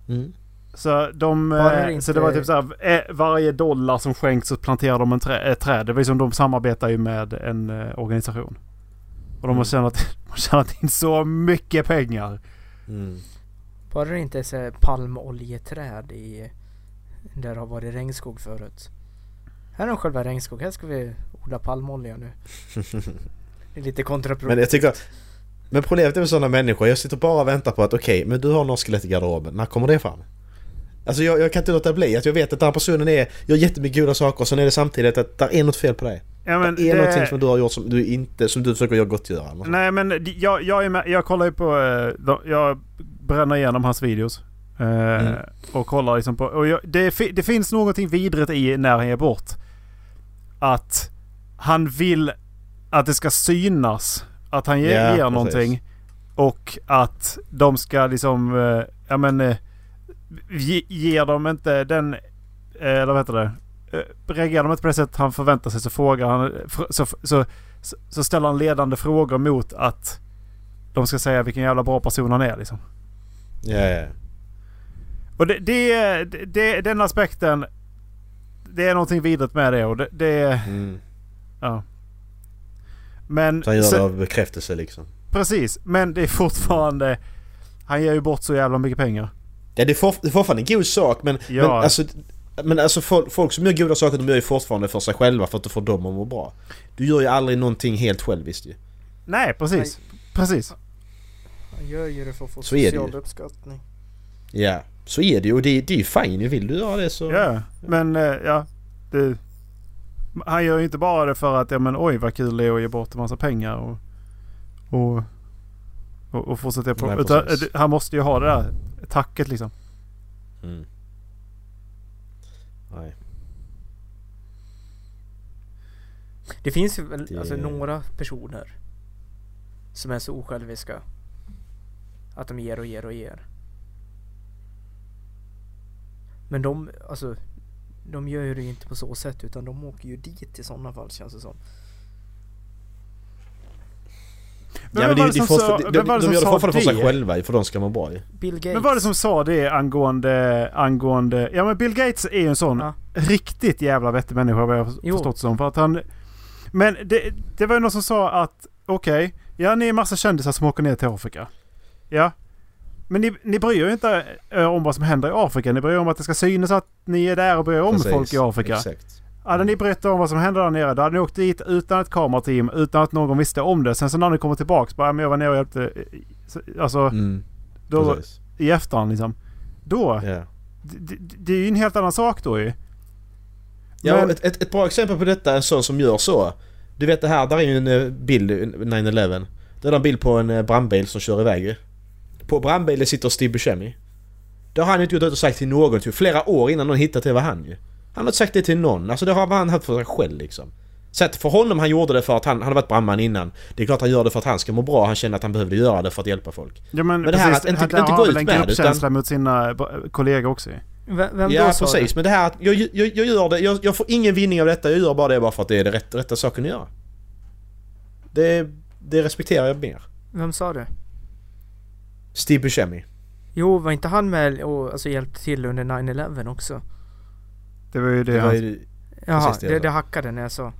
Mm.
Så, de,
Bara
eh,
det
så det var typ såhär, eh, varje dollar som skänks så planterar de en trä, ett träd. Det var ju som de samarbetar ju med en eh, organisation. Och de har
Mm.
tjänat, de har tjänat in så mycket pengar.
Mm.
Bara det inte är palmoljeträd i... Där det har varit regnskog förut. Här har själva regnskog. Här ska vi odla palmolja nu. Det är lite
Men
kontraproduktivt.
jag tycker... Men problemet är med sådana människor, jag sitter bara och väntar på att okej, men du har några skelett i garderoben, när kommer det fram? Alltså jag, jag kan inte låta bli att jag vet att den här personen är, gör jättemycket goda saker och sen är det samtidigt att det är något fel på dig.
Ja, men
det är
det-
någonting som du har gjort som du inte... Som du försöker göra gottgöra.
Nej men jag, jag är med. Jag kollar ju på... eh, Jag bränner igenom hans videos. eh,
Mm.
Och kollar liksom på... Och jag, det, det finns någonting vidrigt i när han ger bort. Att han vill att det ska synas att han ger,
Ja,
ger någonting. Och att de ska liksom... eh, Ja men... Ge, ger de inte den... eh, Eller vad heter det? Eh, Reagerar de inte på det sättet han förväntar sig så frågar han... så, så, så ställer han ledande frågor mot att de ska säga vilken jävla bra person han är liksom.
Ja, ja.
Och det, det, det, den aspekten... Det är någonting vidrigt med det och det... det
Mm.
ja. Men...
Så han gör
sen-
det av bekräftelse liksom.
Precis, men det är fortfarande... Han ger ju bort så jävla mycket pengar.
Ja, det är, for, det är fortfarande en god sak men...
Ja.
Men alltså, men alltså folk, folk som gör goda saker de gör ju fortfarande för sig själva för att få dem att må bra. Du gör ju aldrig någonting helt själviskt ju.
Nej, precis. Precis.
Han gör ju det för att få
Så
social uppskattning.
Ja, så är det ju och det, det är ju fine. Vill du göra det så...
Ja, men eh, ja. Det, han gör ju inte bara det för att ja men oj vad kul det är att ge bort en massa pengar och... Och, och, och fortsätta på.
Nej,
utan, eh, han måste ju ha det där tacket liksom.
Mm. Nej.
Det finns ju väl
Det-
alltså några personer som är så osjälviska att de ger och ger och ger. Men de, alltså, de gör ju det inte på så sätt utan de åker ju dit i sådana fall känns det som.
Men
ja, men
var
det,
det
det
som
är
sa-
fortfarande, de,
vem var det
de gör det fortfarande för sig
det?
själva för de ska må bra ju.
Bill Gates.
Men vad var det som sa det angående... angående ja men Bill Gates är ju en sån
Ja.
riktigt jävla vettig människa vad jag har förstått som. För att han... Men det, det var ju någon som sa att okej, ja ni är massa kändisar som åker ner till Afrika. Ja. Men ni, ni bryr er inte eh, om vad som händer i Afrika. Ni bryr er om att det ska synas att ni är där och bryr er om
Precis,
folk i Afrika.
Exakt.
Hade ni berättat om vad som händer där nere, då hade ni åkt dit utan ett kamerateam, utan att någon visste om det. Sen så när ni kommer tillbaks, bara, "Ja, men jag var nere och hjälpte. eh, så- Alltså,
Mm,
då,
precis.
i efterhand liksom. Då,
Ja.
det, är ju en helt annan sak då ju.
Ja,
Men-
ett, ett, ett bra exempel på detta är en sån som gör så. Du vet det här, där är ju en eh, bild, eh, 9-11. Det är en bild på en eh, brandbil som kör iväg ju. På brandbilen sitter Steve Buscemi. Det har han inte gjort ut och sagt till någon, typ flera år innan någon hittat det var han ju. Han har inte sagt det till någon, alltså det har han haft för sig själv liksom. Så att för honom, han gjorde det för att han, han har varit brandman innan. Det är klart han gör det för att han ska må bra, han känner att han behövde göra det för att hjälpa folk.
Ja men,
Men det här
precis,
att inte-
han-
inte
han
gå
har väl
ut
en
med det,
gruppkänsla
utan-
mot sina b- kollegor också ju.
Vem,
ja
då sa
precis,
det?
men det här att jag, jag, jag gör det, jag, jag får ingen vinning av detta, jag gör bara det bara för att det är det rätta, rätta saken att göra. Det, det respekterar jag mer.
Vem sa det?
Steve Buscemi.
Jo, var inte han med och alltså, hjälpte till under 9-11 också?
Det var ju det,
Det var ju,
Jaha,
Precis det
det, det,
sa.
hackade när jag sa.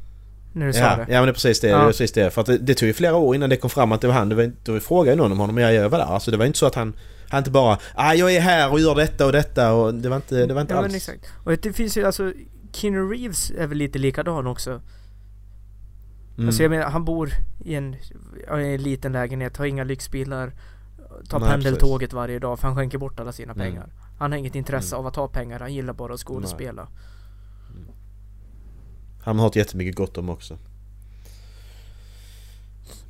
När du sa
ja,
det.
ja men det är precis det,
Ja.
det är precis det. För att det, det tog ju flera år innan det kom fram att det var han. Det var inte, då frågade någon om honom, men jag, jag var där. Alltså det var inte så att han, han inte bara ah, jag är här och gör detta och detta och det var inte, det var inte
ja,
alls.
men exakt. Och det finns ju alltså, Keanu Reeves är väl lite likadan också.
Mm.
Alltså jag menar, han bor i en, i en liten lägenhet, har inga lyxbilar, tar
Nej,
pendeltåget varje dag för han skänker bort alla sina
Mm.
Han har inget intresse
Mm.
av att ta pengar, han gillar bara att skådespela.
Han har hört jättemycket gott om också.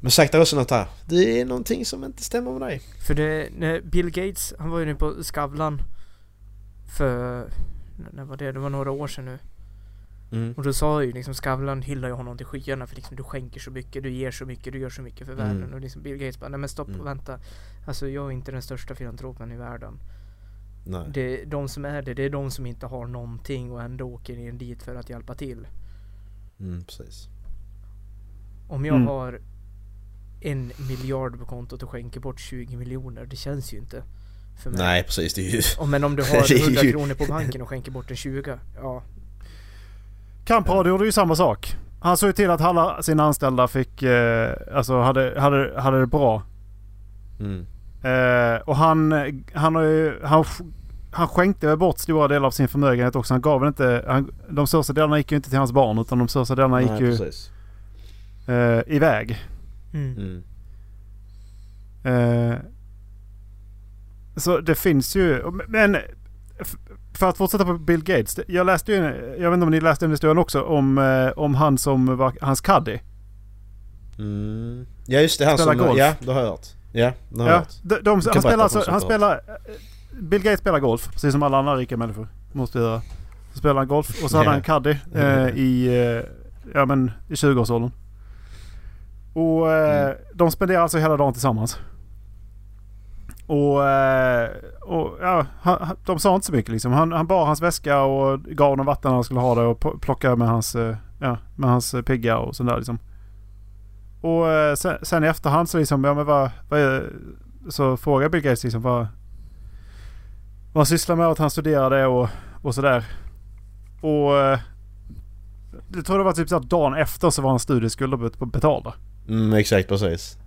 Men sagt är också något här. Det är någonting som inte stämmer med dig.
För det, när Bill Gates, han var ju nu på Skavlan för, när var det? Det var några år sedan nu.
Mm.
Och då sa ju liksom Skavlan hyllar ju honom till skyarna för liksom du skänker så mycket, du ger så mycket, du gör så mycket för
Mm.
världen. Och liksom Bill Gates bara, nej men stopp
Mm.
och vänta. Alltså jag är inte den största filantropen i världen.
Nej.
Det är de som är det, det är de som inte har någonting och ändå åker in dit för att hjälpa till.
Mm, precis.
Om jag
Mm.
har en miljard på kontot och skänker bort 20 miljoner, det känns ju inte för mig.
Nej precis, det är ju...
Och men om du har 100
ju-
kronor på banken och skänker bort en 20, ja.
Kamprad gjorde ju samma sak. Han såg ju till att alla sina anställda fick, eh, alltså hade, hade, hade det bra.
Mm.
Eh, och han, han har ju, han, han skänkte väl bort stora delar av sin förmögenhet också. Han gav väl inte, han, de största delarna gick ju inte till hans barn utan de största delarna gick
Nej,
ju
precis.
eh, iväg.
Mm.
Mm.
Eh, så det finns ju, men för att fortsätta på Bill Gates. Jag läste ju, jag vet inte om ni läste den historien också, om, eh, om han som var hans caddy.
Mm. Ja just det, han
Spelar
som...
golf.
Ja, det har jag hört. Ja, det
Ja, de, de, han spelar alltså, han spelar... eh, Bill Gates spelar golf, precis som alla andra rika människor måste göra. Så spelar han golf och så hade han caddy eh, i, eh, ja, men, i 20-årsåldern. Och eh,
Mm.
de spenderar alltså hela dagen tillsammans. Och, eh, och ja, han, de sa inte så mycket liksom. Han, han bar hans väska och gav honom vatten när han skulle ha det och plockade med hans, ja, med hans pigga och sånt där liksom. Och eh, sen, sen i efterhand så liksom, ja men vad, vad är, så frågar Bill Gates liksom vad, vad han sysslar med att han studerade och, och sådär. Och eh, jag tror det var typ så att dagen efter så var hans studieskulder bet- betalda.
Mm, exakt precis.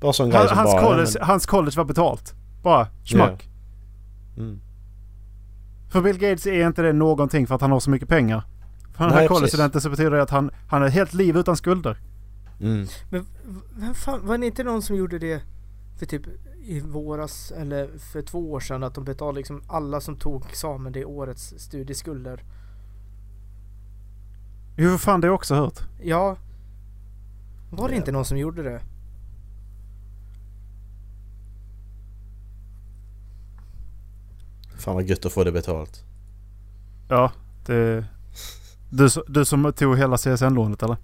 Bara sån grej som
hans,
bara...
college,
ja,
hans college var betalt. Bara schmack.
men- Mm.
För Bill Gates är inte det någonting för att han har så mycket pengar. För den
Nej,
här college-studenten så betyder det att han, han ett helt liv utan skulder.
Mm.
Men vem fan, var det inte någon som gjorde det för typ i våras eller för två år sedan att de betalade liksom alla som tog examen det årets studieskulder?
Jo, för fan det har jag också hört.
Ja. Var det inte någon som gjorde det?
Fan vad gött att få det betalt.
Ja, det... Du, du som tog hela CSN-lånet eller?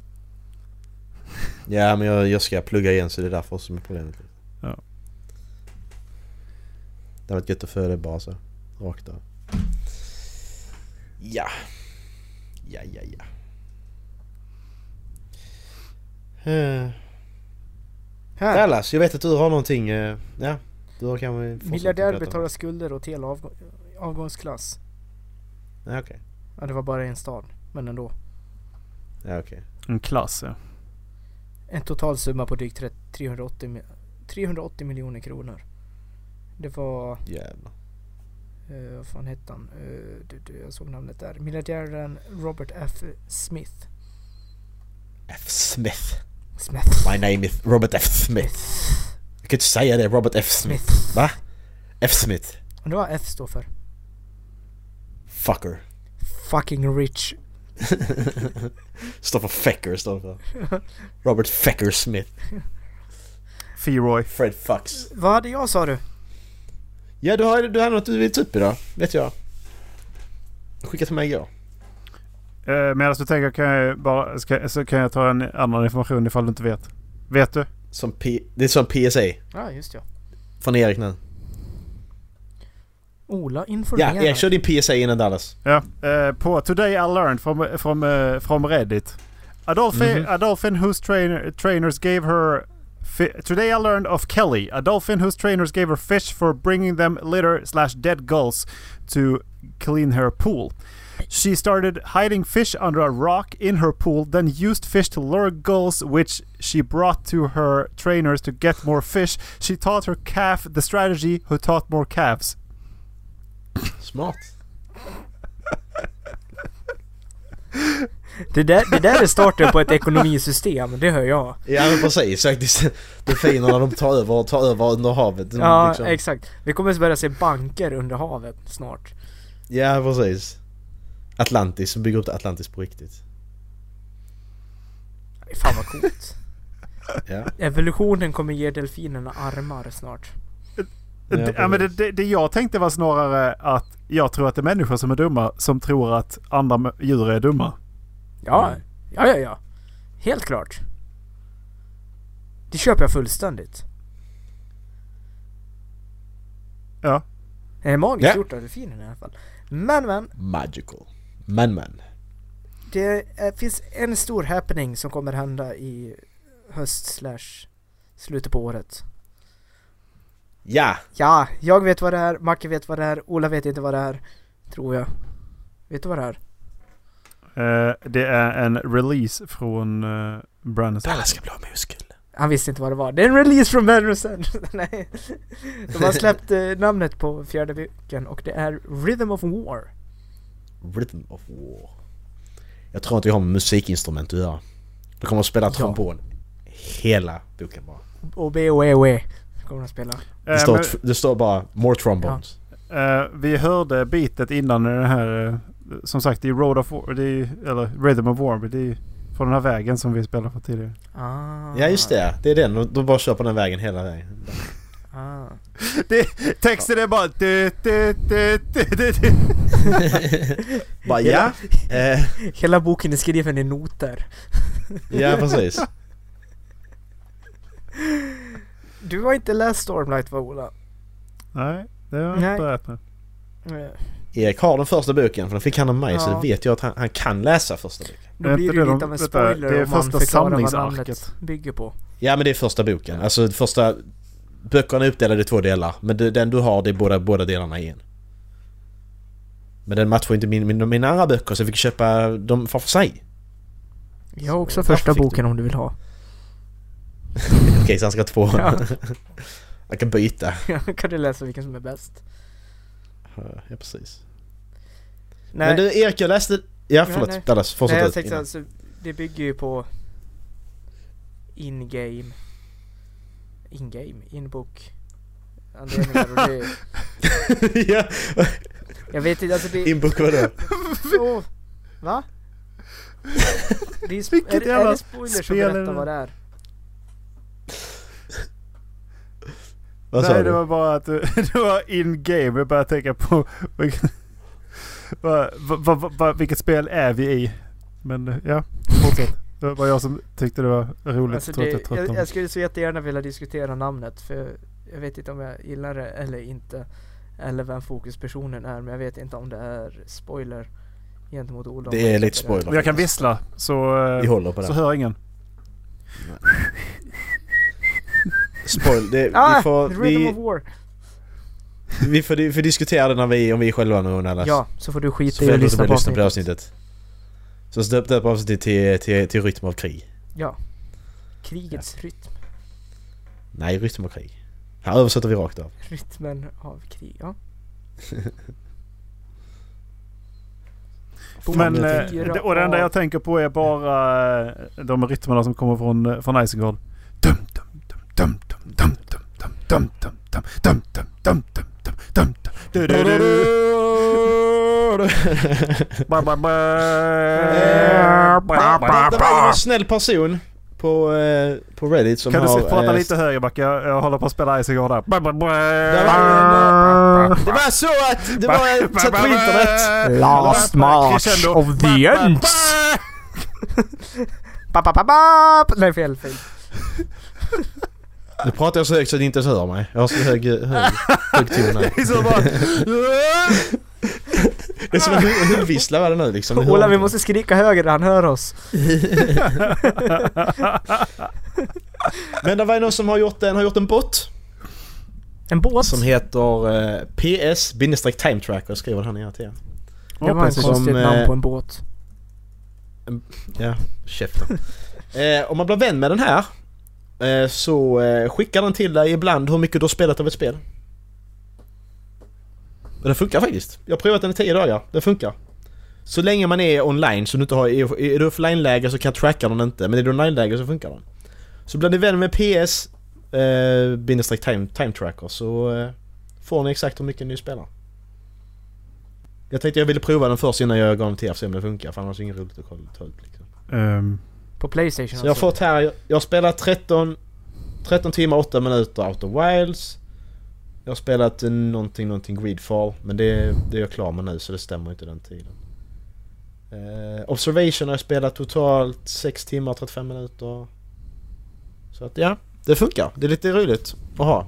Ja men jag, jag ska plugga igen så det är därför som är problemet.
Ja.
Det har varit gött att få det bara så. Rakt av. Ja. Ja, ja, ja.
Här!
Dallas, jag vet att du har någonting. eh, Ja, du har kanske...
Miljardär betalar skulder hela avgå- avgångsklass.
Ja, okej.
Ja, det var bara en stad. Men ändå.
Ja, okej.
En klass ja.
En total summa på drygt 30 380, mi- 380 miljoner kronor. Det var...
Jävlar.
Uh, vad fan hette han? Eh, du, du, jag såg namnet där. Miljardären Robert F. Smith.
F. Smith.
Smith.
My name is Robert F. Smith. Jag kan inte säga det, Robert F. Smith.
Smith.
Va? F. Smith.
Undrar vad F står för?
Fucker.
Fucking rich.
står för Fecker står för. Robert Fecker Smith.
Feroy.
Fred Fucks.
Vad hade jag sa du?
Ja du har, du har något du vill ta upp idag, vet jag. Skicka till mig igår.
Eh, Medan du tänker kan jag bara, ska, så kan jag ta en annan information ifall du inte vet. Vet du?
Som P, det är som PSA.
Ja, just ja.
Från Erik nu.
Ola
Ja,
informerar.
Erik kör din PSA innan Dallas.
Ja. Eh, på Today I learned from, from, uh, from Reddit. A dolphin,
Mhm.
a dolphin whose trainer, trainers gave her... Today I learned of Kelly, a dolphin whose trainers gave her fish for bringing them litter slash dead gulls to clean her pool. She started hiding fish under a rock in her pool, then used fish to lure gulls, which she brought to her trainers to get more fish. She taught her calf the strategy, who taught more calves.
Smart.
Det där, det där är starten på ett ekonomisystem, det hör jag.
Ja men precis faktiskt. När de tar över, tar över under havet.
Ja,
liksom-
exakt. Vi kommer börja se banker under havet snart.
Ja precis. Atlantis, som bygger upp Atlantis på riktigt.
Fan vad coolt.
Ja.
Evolutionen kommer ge delfinerna armar snart.
Det, ja, men det, det, det jag tänkte var snarare att jag tror att det är människor som är dumma som tror att andra djur är dumma.
Ja, ja, ja, ja. Helt klart. Det köper jag fullständigt.
Ja.
Det är magiskt
Ja.
gjort av delfinerna i alla fall. Men, men.
Magical. Men men.
Det eh, finns en stor happening som kommer hända i höst slash slutet på året.
Ja!
Ja, jag vet vad det är, Macke vet vad det är, Ola vet inte vad det är. Tror jag. Vet du vad det är?
Eh, det är en release från uh, Brandon
Dallas ska bli skuld.
Han visste inte vad det var. Det är en release från Bannersen! Nej. De har släppt eh, namnet på fjärde boken och det är Rhythm of War.
Rhythm of War. Jag tror inte jag har med musikinstrument att göra. Du kommer att spela
Ja.
trombon hela boken bara.
Och B och E och E kommer de spela.
Det,
Eh,
står,
men,
det står bara 'More trombones'
Eh, vi hörde bitet innan den här, eh, som sagt i Road of War, det är, eller Rhythm of War, det är från den här vägen som vi spelade på tidigare.
Ah,
Ja just det, det är den. De- bara kör på den vägen hela vägen.
Ah.
Det, texten är bara... Du, du, du, du, du.
Bara ja. Eh,
Hela boken är skriven i noter.
ja precis.
Du har inte läst Stormlight va Ola?
Nej, det har jag
Nej.
inte börjat med.
Eh,
Erik har den första boken för den fick han av mig så
Ja.
det vet jag att han, han kan läsa första boken.
Då blir det
det
lite av en spoiler
det är
om man förklarar vad namnet bygger på.
Ja men det är första boken. Alltså första... Böckerna är uppdelade i två delar. Men den du har det är båda, båda delarna i en. Men den matchar inte min, min, mina andra böcker så jag fick köpa dem för, för sig.
Jag har också första
fick du?
boken om du vill ha.
Okej så han ska ha två.
Ja.
jag kan byta.
kan du läsa vilken som är bäst?
Ja precis.
Nej,
Men du Erik jag läste... Ja förlåt
nej.
Dallas, fortsätt
nej jag tänkte alltså, det bygger ju på in-game in-game, in-book anledningar och det,
ja,
jag vet inte, alltså det...
inbook vadå?
Åh, va? Det är, är, är det spoilers som berättar vad det är?
Vad sa
Nej,
du?
det var bara att du, det var in game. Jag började tänka på vad, vad, vad, vilket spel är vi i. Men eh, ja, fortsätt. Det var bara jag som tyckte det var roligt.
Alltså
trots
det,
jag
jag, jag skulle så jättegärna vilja diskutera namnet för jag vet inte om jag gillar det eller inte. Eller vem fokuspersonen är men jag vet inte om det är spoiler gentemot Ola. om
Det är lite spoiler.
Jag kan vissla så, eh,
Vi håller på
så
det.
hör ingen.
Spoil, det,
Ah!
vi, får,
Rhythm of
vi,
War!
vi, får, vi får diskutera det när vi, om vi är själva nu Dallas.
Ja, så får du skita
Så
i att
jag
lyssna på
på det
avsnittet.
avsnittet. Så döp döp avsnittet till, till, till Rytm av krig.
Ja. Krigets rytm.
Nej, Rytm av krig. Här översätter vi rakt av.
Rytmen av krig, ja.
Men, eh, det, och det enda jag tänker på är bara eh, de rytmerna som kommer från, eh, från Isengard. Dum, dum, dum, dum, dum, dum, dum, dum, dum, dum, dum, dum, dum,
Det var en snäll person på, eh, på Reddit som
Kan du
har...
prata
eh,
lite högre Backe? Jag, jag håller på att spela där. Ba, ba, ba.
Det var, det var så att det var sett på internet.
Last march of the ends! Nej fel, fel.
Nu pratar jag så högt så att ni inte ens hör mig. Jag har så hög, hög, hög ton här.
Det är så bara...
Det är som en hu- hundvissla var det nu liksom.
Ola vi måste skrika högre, han hör oss.
Men det var ju någon som har gjort en, har gjort en bot.
En båt?
Som heter eh, PS-time tracker skriver han ner till er.
det var en
som,
konstigt namn
eh,
på en båt.
Ja, käften. eh, om man blir vän med den här Eh, så eh, skickar den till dig ibland hur mycket du har spelat av ett spel. Och det funkar faktiskt. Jag har provat den i 10 dagar. Det funkar. Så länge man är online så du inte har... Är du offline-läge så kan tracka den inte. Men är du online-läge så funkar den. Så blir ni vän med PS eh, bindestreck time, time tracker så eh, får ni exakt hur mycket ni spelar. Jag tänkte jag ville prova den först innan jag gav den till er för att se om det funkar. För annars är det inget roligt att kolla ta ut liksom.
Um,
på Playstation
Så jag har
alltså.
fått här, jag har spelat 13, 13 timmar 8 minuter Out of Wilds. Jag har spelat någonting, någonting Greedfall. Men det, det är jag klar med nu så det stämmer inte den tiden. Eh, Observation har jag spelat totalt 6 timmar 35 minuter. Så att ja, det funkar. Det är lite roligt att ha.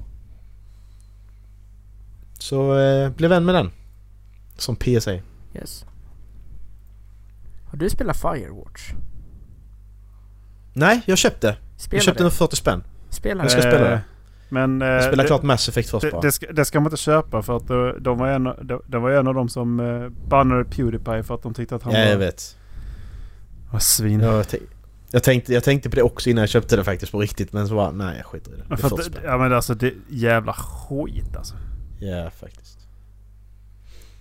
Så eh, bli vän med den. Som PSA.
Yes. Har du spelat Firewatch?
Nej, jag köpte.
Spela
Jag köpte den för 40 spänn.
Spela
Jag ska
det.
spela
eh,
det.
Men... eh,
Jag spelar
det-
klart Mass Effect först
Det,
bara.
det, ska, det ska man inte köpa för att de, de var en, de, de var en av dem som uh, bannade Pewdiepie för att de tyckte att han
Ja, jag
var,
vet.
var svin.
Jag, jag, tänkte, jag tänkte på det också innan jag köpte det faktiskt på riktigt men så bara, nej jag skiter i det. Det är
för att, ja men alltså det jävla skit alltså.
Ja faktiskt.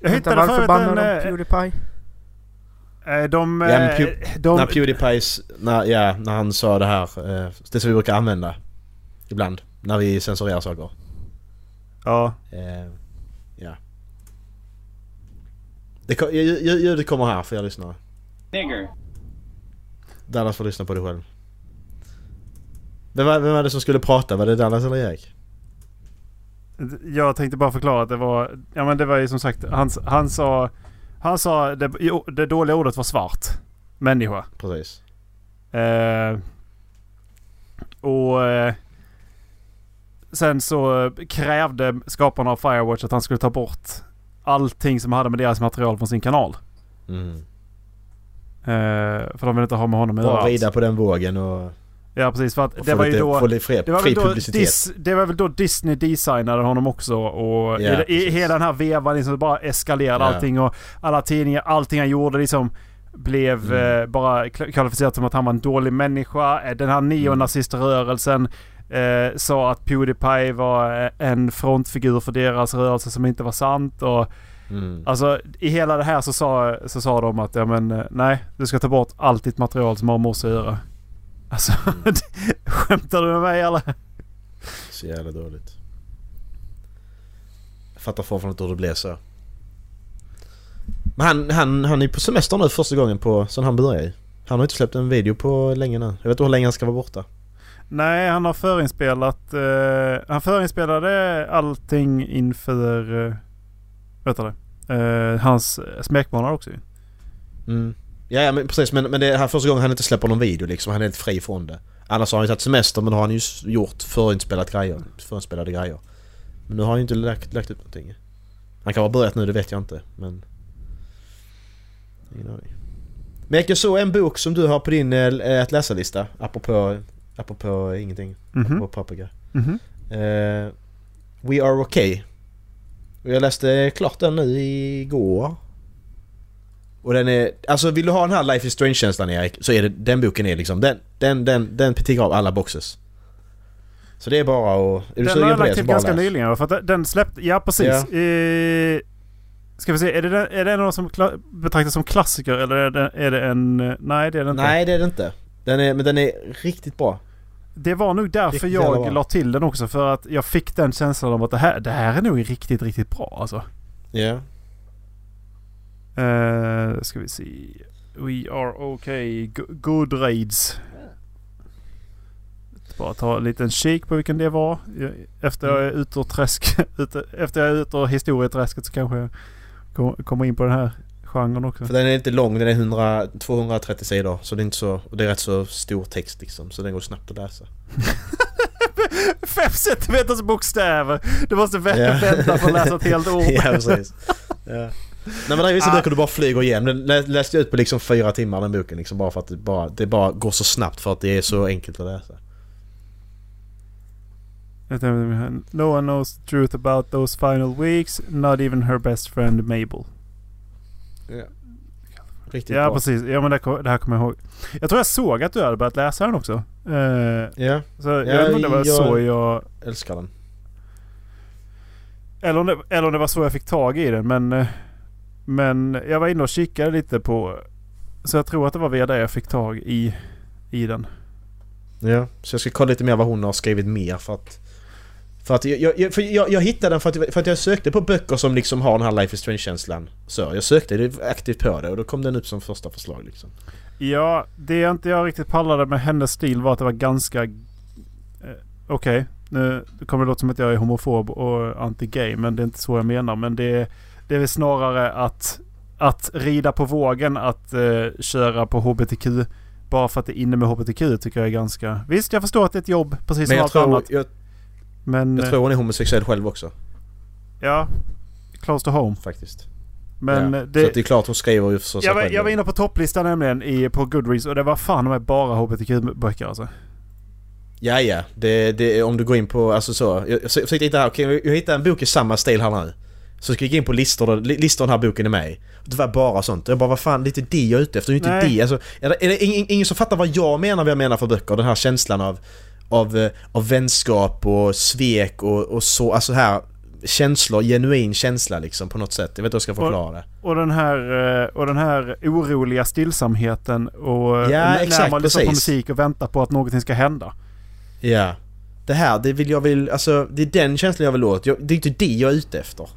Jag
Vänta,
hittade
varför
förut
bannar de
eh,
Pewdiepie?
Eh, De...
Ja, men
eh,
Pew-
de
När Pewdiepies, när, ja, när han sa det här, eh, det som vi brukar använda ibland när vi censurerar saker.
ja,
ja. Det, ljudet kommer här för jag lyssnar.
Nigger.
Dallas får lyssna på det själv. Vem var, vem var det som skulle prata? Var det Dallas eller Erik?
Jag tänkte bara förklara att det var... Ja men det var ju som sagt, han, han sa... Han sa det, det dåliga ordet var svart. Människa.
Precis.
Eh, och... Eh, sen så krävde skaparna av Firewatch att han skulle ta bort allting som hade med deras material från sin kanal.
Mm.
Eh, för de vill inte ha med honom att
Bara
göra.
rida på den vågen och,
Ja precis för att det var ju
lite,
då... Det var, väl då. Dis, det var väl då Disney designade honom också och
Ja,
i, i hela den här vevan liksom bara eskalerade
Ja.
allting och alla tidningar, allting han gjorde liksom blev
Mm.
eh, bara kvalificerat som att han var en dålig människa. Eh, Den här neonaziströrelsen eh, sa att Pewdiepie var eh, en frontfigur för deras rörelse som inte var sant. Och,
Mm.
Alltså i hela det här så sa, så sa de att ja men eh, nej, du ska ta bort allt ditt material som har med oss att göra. Alltså,
Mm.
skämtar du med mig eller?
Så jävla dåligt. Jag fattar fortfarande inte hur det blev så. Men han, han, han är på semester nu första gången på, sen han började. Han har inte släppt en video på länge nu. Jag vet inte hur länge han ska vara borta.
Nej, han har förinspelat... Eh, han förinspelade allting inför... Eh, vet du det? Eh, hans smekmånad också ju.
Mm. Ja, ja men precis men, men det är här första gången han inte släpper någon video liksom. Han är helt fri från det. Annars har han ju tagit semester men då har han ju gjort förinspelat grejer. Förinspelade grejer. Men nu har han ju inte lagt, lagt ut någonting. Han kan ha börjat nu, det vet jag inte. Men... Ingen aning. Men jag såg en bok som du har på din äh, att läsa-lista. Apropå, apropå ingenting.
Mhm.
Apropå paprika.
Mhm.
Eh, We Are Okay. Och jag läste klart den nu igår. Och den är... Alltså vill du ha den här Life is Strange-känslan Erik, så är det den boken är liksom... Den, den, den, den tickar av alla boxes. Så det är bara att... Är du
Den har jag lagt till ganska
läs.
nyligen. För att den släppte... Ja, precis.
Ja.
Eh, ska vi se. Är det, den, är det någon som kla- betraktas som klassiker eller är det, är det en... eh, Nej, det är det inte.
Nej det är det inte. Den är, men den är riktigt bra.
Det var nog därför
Riktigt jävla bra.
jag la till den också. För att jag fick den känslan om att det här, det här är nog riktigt, riktigt bra alltså.
Ja.
Uh, ska vi se. We are okay. Go- Good raids. Bara ta en liten kik på vilken det var. Jag- Efter jag är ute ur träsk. ute, efter jag är ute ur historieträsket så kanske jag kom- kommer in på den här genren också.
För den är inte lång, den är 100, 230 sidor. Så det är inte så... Och det är rätt så stor text liksom. Så den går snabbt att läsa.
Fem centimeters bokstäver! Du måste vä-
Ja.
vänta för att läsa ett helt ord.
ja precis. Ja. Nej men vissa
Ah.
böcker du bara flyger igenom. Den lä- läste jag ut på liksom fyra timmar den boken liksom bara för att det bara, det bara går så snabbt för att det är så enkelt att läsa.
No one knows the truth about those final weeks. Not even her best friend Mabel.
Riktigt
Ja
bra.
precis. Ja men det, det här kommer jag ihåg. Jag tror jag såg att du hade börjat läsa den också. Eh,
Ja,
så jag
Ja,
vet inte om det var
jag-
så jag...
älskar den.
Eller om, det, eller om det var så jag fick tag i den. Men, eh, men jag var inne och kikade lite på... Så jag tror att det var via det jag fick tag i, i den.
Ja, så jag ska kolla lite mer vad hon har skrivit mer för att... För att jag, jag, för jag, jag hittade den för att, för att jag sökte på böcker som liksom har den här Life is Strange-känslan. Så jag sökte aktivt på det och då kom den upp som första förslag liksom.
Ja, det jag inte jag riktigt pallade med hennes stil var att det var ganska... Eh, Okej, nu kommer det låta som att jag är homofob och anti-gay men det är inte så jag menar. Men det, det är väl snarare att, att rida på vågen att eh, köra på HBTQ bara för att det är inne med HBTQ tycker jag är ganska... Visst, jag förstår att det är ett jobb precis som allt
tror,
annat.
jag,
Men
jag
eh,
tror hon är homosexuell själv också
ja, close to home.
faktiskt.
Men
ja.
eh, det,
Så det är klart hon skriver ju för sig
jag, var,
själv.
jag var inne på topplistan nämligen i, på Goodreads och det var fan med bara HBTQ-böcker alltså.
Ja, ja. Det, det, om du går in på, alltså så. Jag, jag försökte hitta här, okej jag hittade en bok i samma stil här nu. Så gick jag in på listor, och- li- listor den här boken är med i. Det var bara sånt. Jag bara, vad fan, lite det jag är ute efter. Det är inte
Nej.
det. Alltså, är det, är det ingen, ingen som fattar vad jag menar, vad jag menar för böcker? Den här känslan av, av, eh, av vänskap och svek och, och så, alltså här känslor, genuin känsla liksom på något sätt. Jag vet inte hur jag ska förklara det.
Och den här, eh, och den här oroliga stillsamheten och
Ja,
när
exakt,
man lyssnar på musik och väntar på att någonting ska hända.
Ja. Det här, det vill jag vill, alltså det är den känslan jag vill åt. Jag, det är inte det jag är ute efter.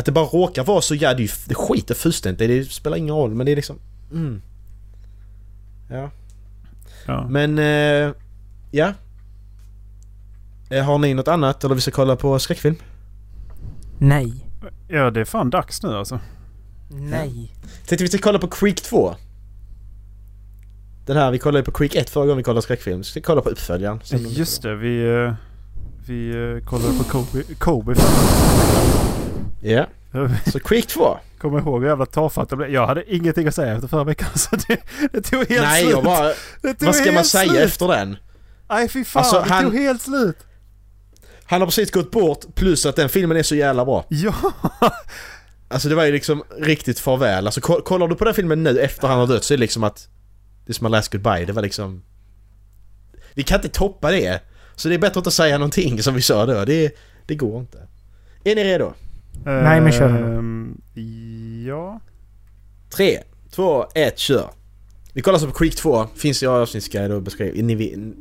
Att det bara råkar vara så jävla... Det, det skiter fullständigt det spelar ingen roll men det är liksom... Mm. Ja.
Ja.
Men... Eh, ja. Eh, Har ni något annat eller vi ska kolla på skräckfilm?
Nej.
ja, det är fan dags nu alltså.
Nej.
Tänkte vi ska kolla på Creek 2. Den här, vi kollade ju på Creek 1 förra gången vi kollade skräckfilm. Så ska vi kolla på uppföljaren.
Just det, vi, eh, vi eh, kollade på Kobe. Kobe.
Ja. Så Creek 2.
Kommer ihåg hur jävla tafatt jag blev. Jag hade ingenting att säga efter förra veckan så det, det tog helt
Nej,
slut.
jag bara...
det
Vad ska man säga
slut.
efter den?
Nej fy fan,
Alltså,
det
han-
tog helt slut.
Han har precis gått bort plus att den filmen är så jävla bra.
Ja.
Alltså det var ju liksom riktigt farväl. Alltså ko- kollar du på den filmen nu efter han har dött så är det liksom att... Det är som a last goodbye. Det var liksom... Vi kan inte toppa det. Så det är bättre att inte säga någonting som vi sa då. Det, det går inte. Är ni redo?
Nej, men kör nu.
Ehm, Ja.
Tre, två, ett, kör! Vi kollar så på Creek 2. Finns i avsnittsguide och beskriv... Ni, vill-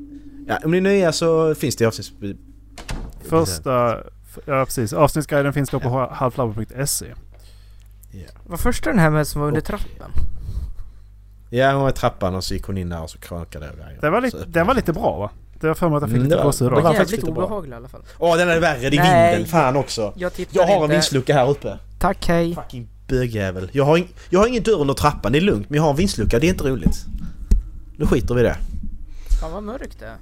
ja, om ni är nya så finns det i avsnitts...
Första... Ja precis. Avsnittsguiden finns då på halflabber.se.
Var första den här med som var under trappan?
Ja, hon var i trappan och så gick hon in där och så krökade det och grejer.
Den var, lite, den var lite bra va? Det var för mig att jag fick
Mm,
lite
det var-
gåshud
var faktiskt
jävligt obehaglig i alla fall.
Åh, den är värre. Det är
Nej.
vinden. Fan också.
Jag
Jag har en vindslucka här uppe.
Tack, hej.
Fucking bögjävel. Jag har, ing- jag har ingen dörr under trappan, det är lugnt. Men jag har en vindslucka, det är inte roligt. Nu skiter vi i det.
Fan vad mörkt det är.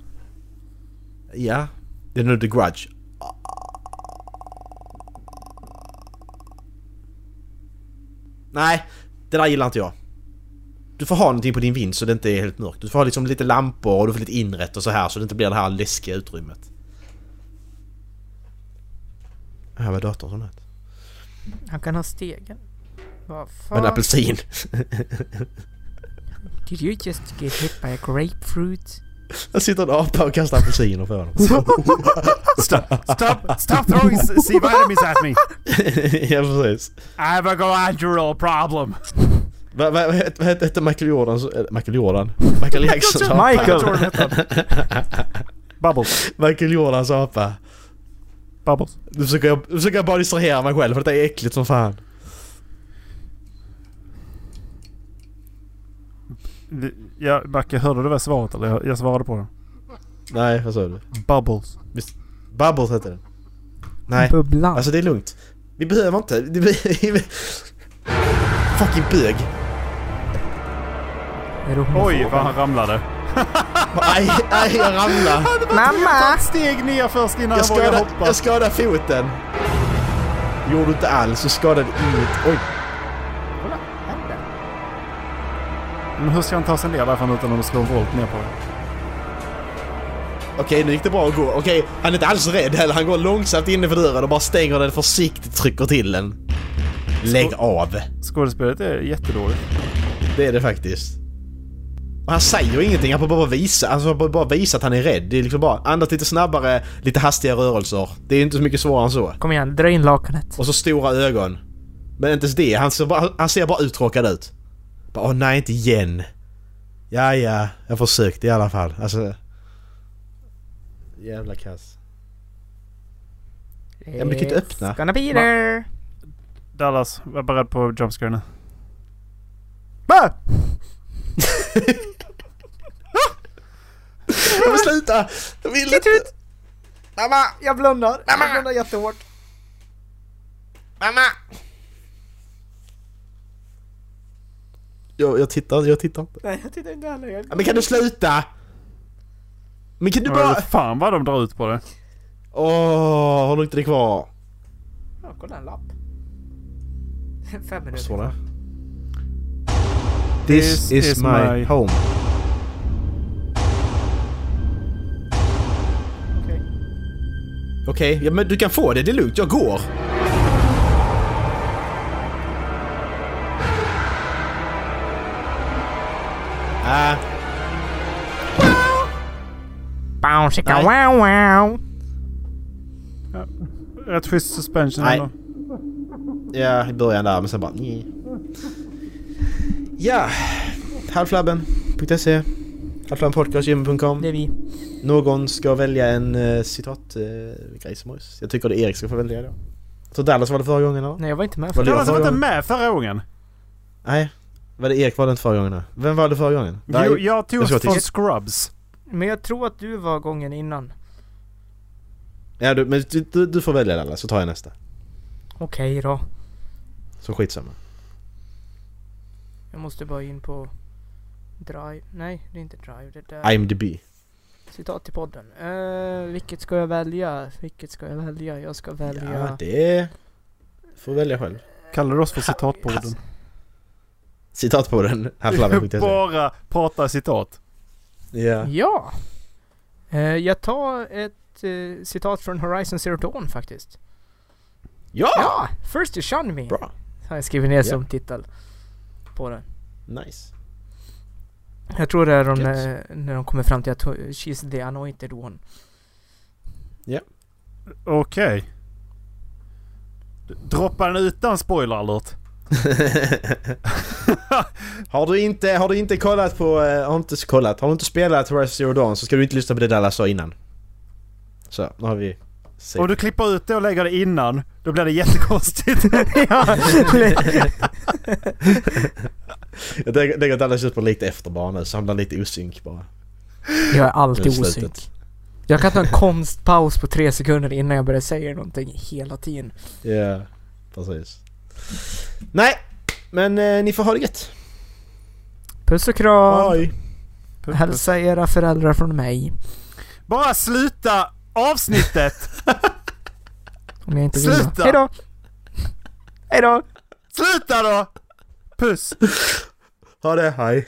Ja. Det är nu The Grudge. Nej, det där gillar inte jag. Du får ha någonting på din vind så det inte är helt mörkt. Du får ha liksom lite lampor och du får lite inrätt och så här så det inte blir det här läskiga utrymmet. Här var datorn som lät.
Han kan ha stegen. Vad fan?
apelsin.
Did you just get hit by a grapefruit?
Här sitter en apa och kastar apelsiner på honom.
Stop, stop, stop throwing C C vitamins at me!
ja precis.
I have a glandular problem!
Vad va, vad hette Michael Jordan? Michael Jordan? Michael Jacksons apa.
Michael!
Bubbles.
Michael Jordans apa.
Bubbles.
Nu försöker jag, nu försöker jag bara distrahera mig själv för det är äckligt som fan.
Det- Ja, Backe, hörde du vad svaret eller? Jag, jag svarade på det.
Nej, vad sa du?
Bubbles.
Bubbles hette den. Nej,
Bubblan.
alltså det är lugnt. Vi behöver inte... Det fucking bög.
Oj, vad han ramlade.
Aj, aj, jag ramlade.
Mamma!
ett steg ner först innan
Jag
vågade hoppa.
jag skadade foten. Gjorde du inte alls, du skadade inget. Oj.
Men hur ska han ta sig ner därifrån utan att slå en volt ner på det?
Okej, nu gick det bra att gå. Okej, han är inte alls rädd heller. Han går långsamt inne för dörren och bara stänger den försiktigt trycker till den. Lägg av.
Skådespelet är jättedåligt.
Det är det faktiskt. Och han säger ju ingenting, han får bara visa, alltså bara, bara visa att han är rädd. Det är liksom bara andas lite snabbare, lite hastiga rörelser. Det är inte så mycket svårare än så.
Kom igen, dra in lakanet.
Och så stora ögon. Men inte ens det, han ser bara, han ser bara uttråkad ut. Bara, Åh nej, inte igen. Ja, ja, jag försökte i alla fall. Alltså... Jävla kass. Ja, men du kan inte öppna.
It's gonna be there.
Dallas, var beredd på jumpscare nu.
Jag vill sluta! Jag vill inte!
Mamma, jag blundar. Jag blundar jättehårt.
Mamma! Jag, jag tittar, jag tittar inte.
Nej, jag tittar inte heller. Jag...
Ja, men kan du sluta? Men kan du
Ja,
bara...
fan vad de drar ut på det.
Åh, har du inte det kvar?
Ja, kolla en lapp. Fem minuter.
står det? This, is, my, home.
Okej,
ja, men du kan få det. Det är lugnt. Jag går. Ah,
Bow, chicka,
Nej.
wow, wow.
Rätt schysst suspension
Nej.
ändå.
ja, i början där, men sen bara... Nej. Ja, halvflabben.se halvflabbenpodcastgym.com
Det är vi.
Någon ska välja en uh, citat uh, oss. Jag tycker det är Erik ska få välja då. Så Dallas var det förra gången eller?
Nej, jag var inte med
Var
för
det
det.
jag
Dallas var
förra
inte
gången?
med förra gången.
Nej. Var det Erik var det inte förra gången då? Vem var det förra gången?
Jo, jag tog
jag ska
oss från Scrubs.
Men jag tror att du var gången innan.
Ja, du, men du, du, du får välja Dallas så tar jag nästa.
Okej då.
Så skitsamma.
Jag måste bara in på Drive. Nej, det är inte Drive. Det där.
IMDB.
Citat i podden. Uh, vilket ska jag välja? Vilket ska jag välja? Jag ska välja...
Ja, det får välja själv.
Kallar du oss för citatpodden?
Citat på den. Halflabben.se.
Bara prata citat.
Ja.
Ja! Eh, jag tar ett eh, citat från Horizon Zero Dawn faktiskt.
Ja!
Ja! First you shun me!
Bra.
Har jag skrivit ner
Ja.
som titel på den.
Nice.
Jag tror det är de,
Gött.
eh, när de kommer fram till att she's the anointed one.
Okej. Droppa den utan spoiler alert.
har, du inte, har du inte kollat på... eh, Har inte kollat? Har du inte spelat Horizon Zero Dawn så ska du inte lyssna på det Dallas sa innan. Så, nu har vi... save.
Om du klipper ut det och lägger det innan, då blir det jättekonstigt.
ja,
Jag tänker att Dallas köper lite efter bara nu blir lite osynk bara.
jag är alltid osynk. Jag kan ta en konstpaus på tre sekunder innan jag börjar säga någonting hela tiden.
Ja, precis. Nej, men eh, ni får ha det gött.
Puss och kram!
Hej!
Hälsa era föräldrar från mig.
Bara sluta avsnittet!
Om jag inte vill.
Sluta!
Hejdå! Hejdå!
Sluta då! Puss!
Ha det, hej!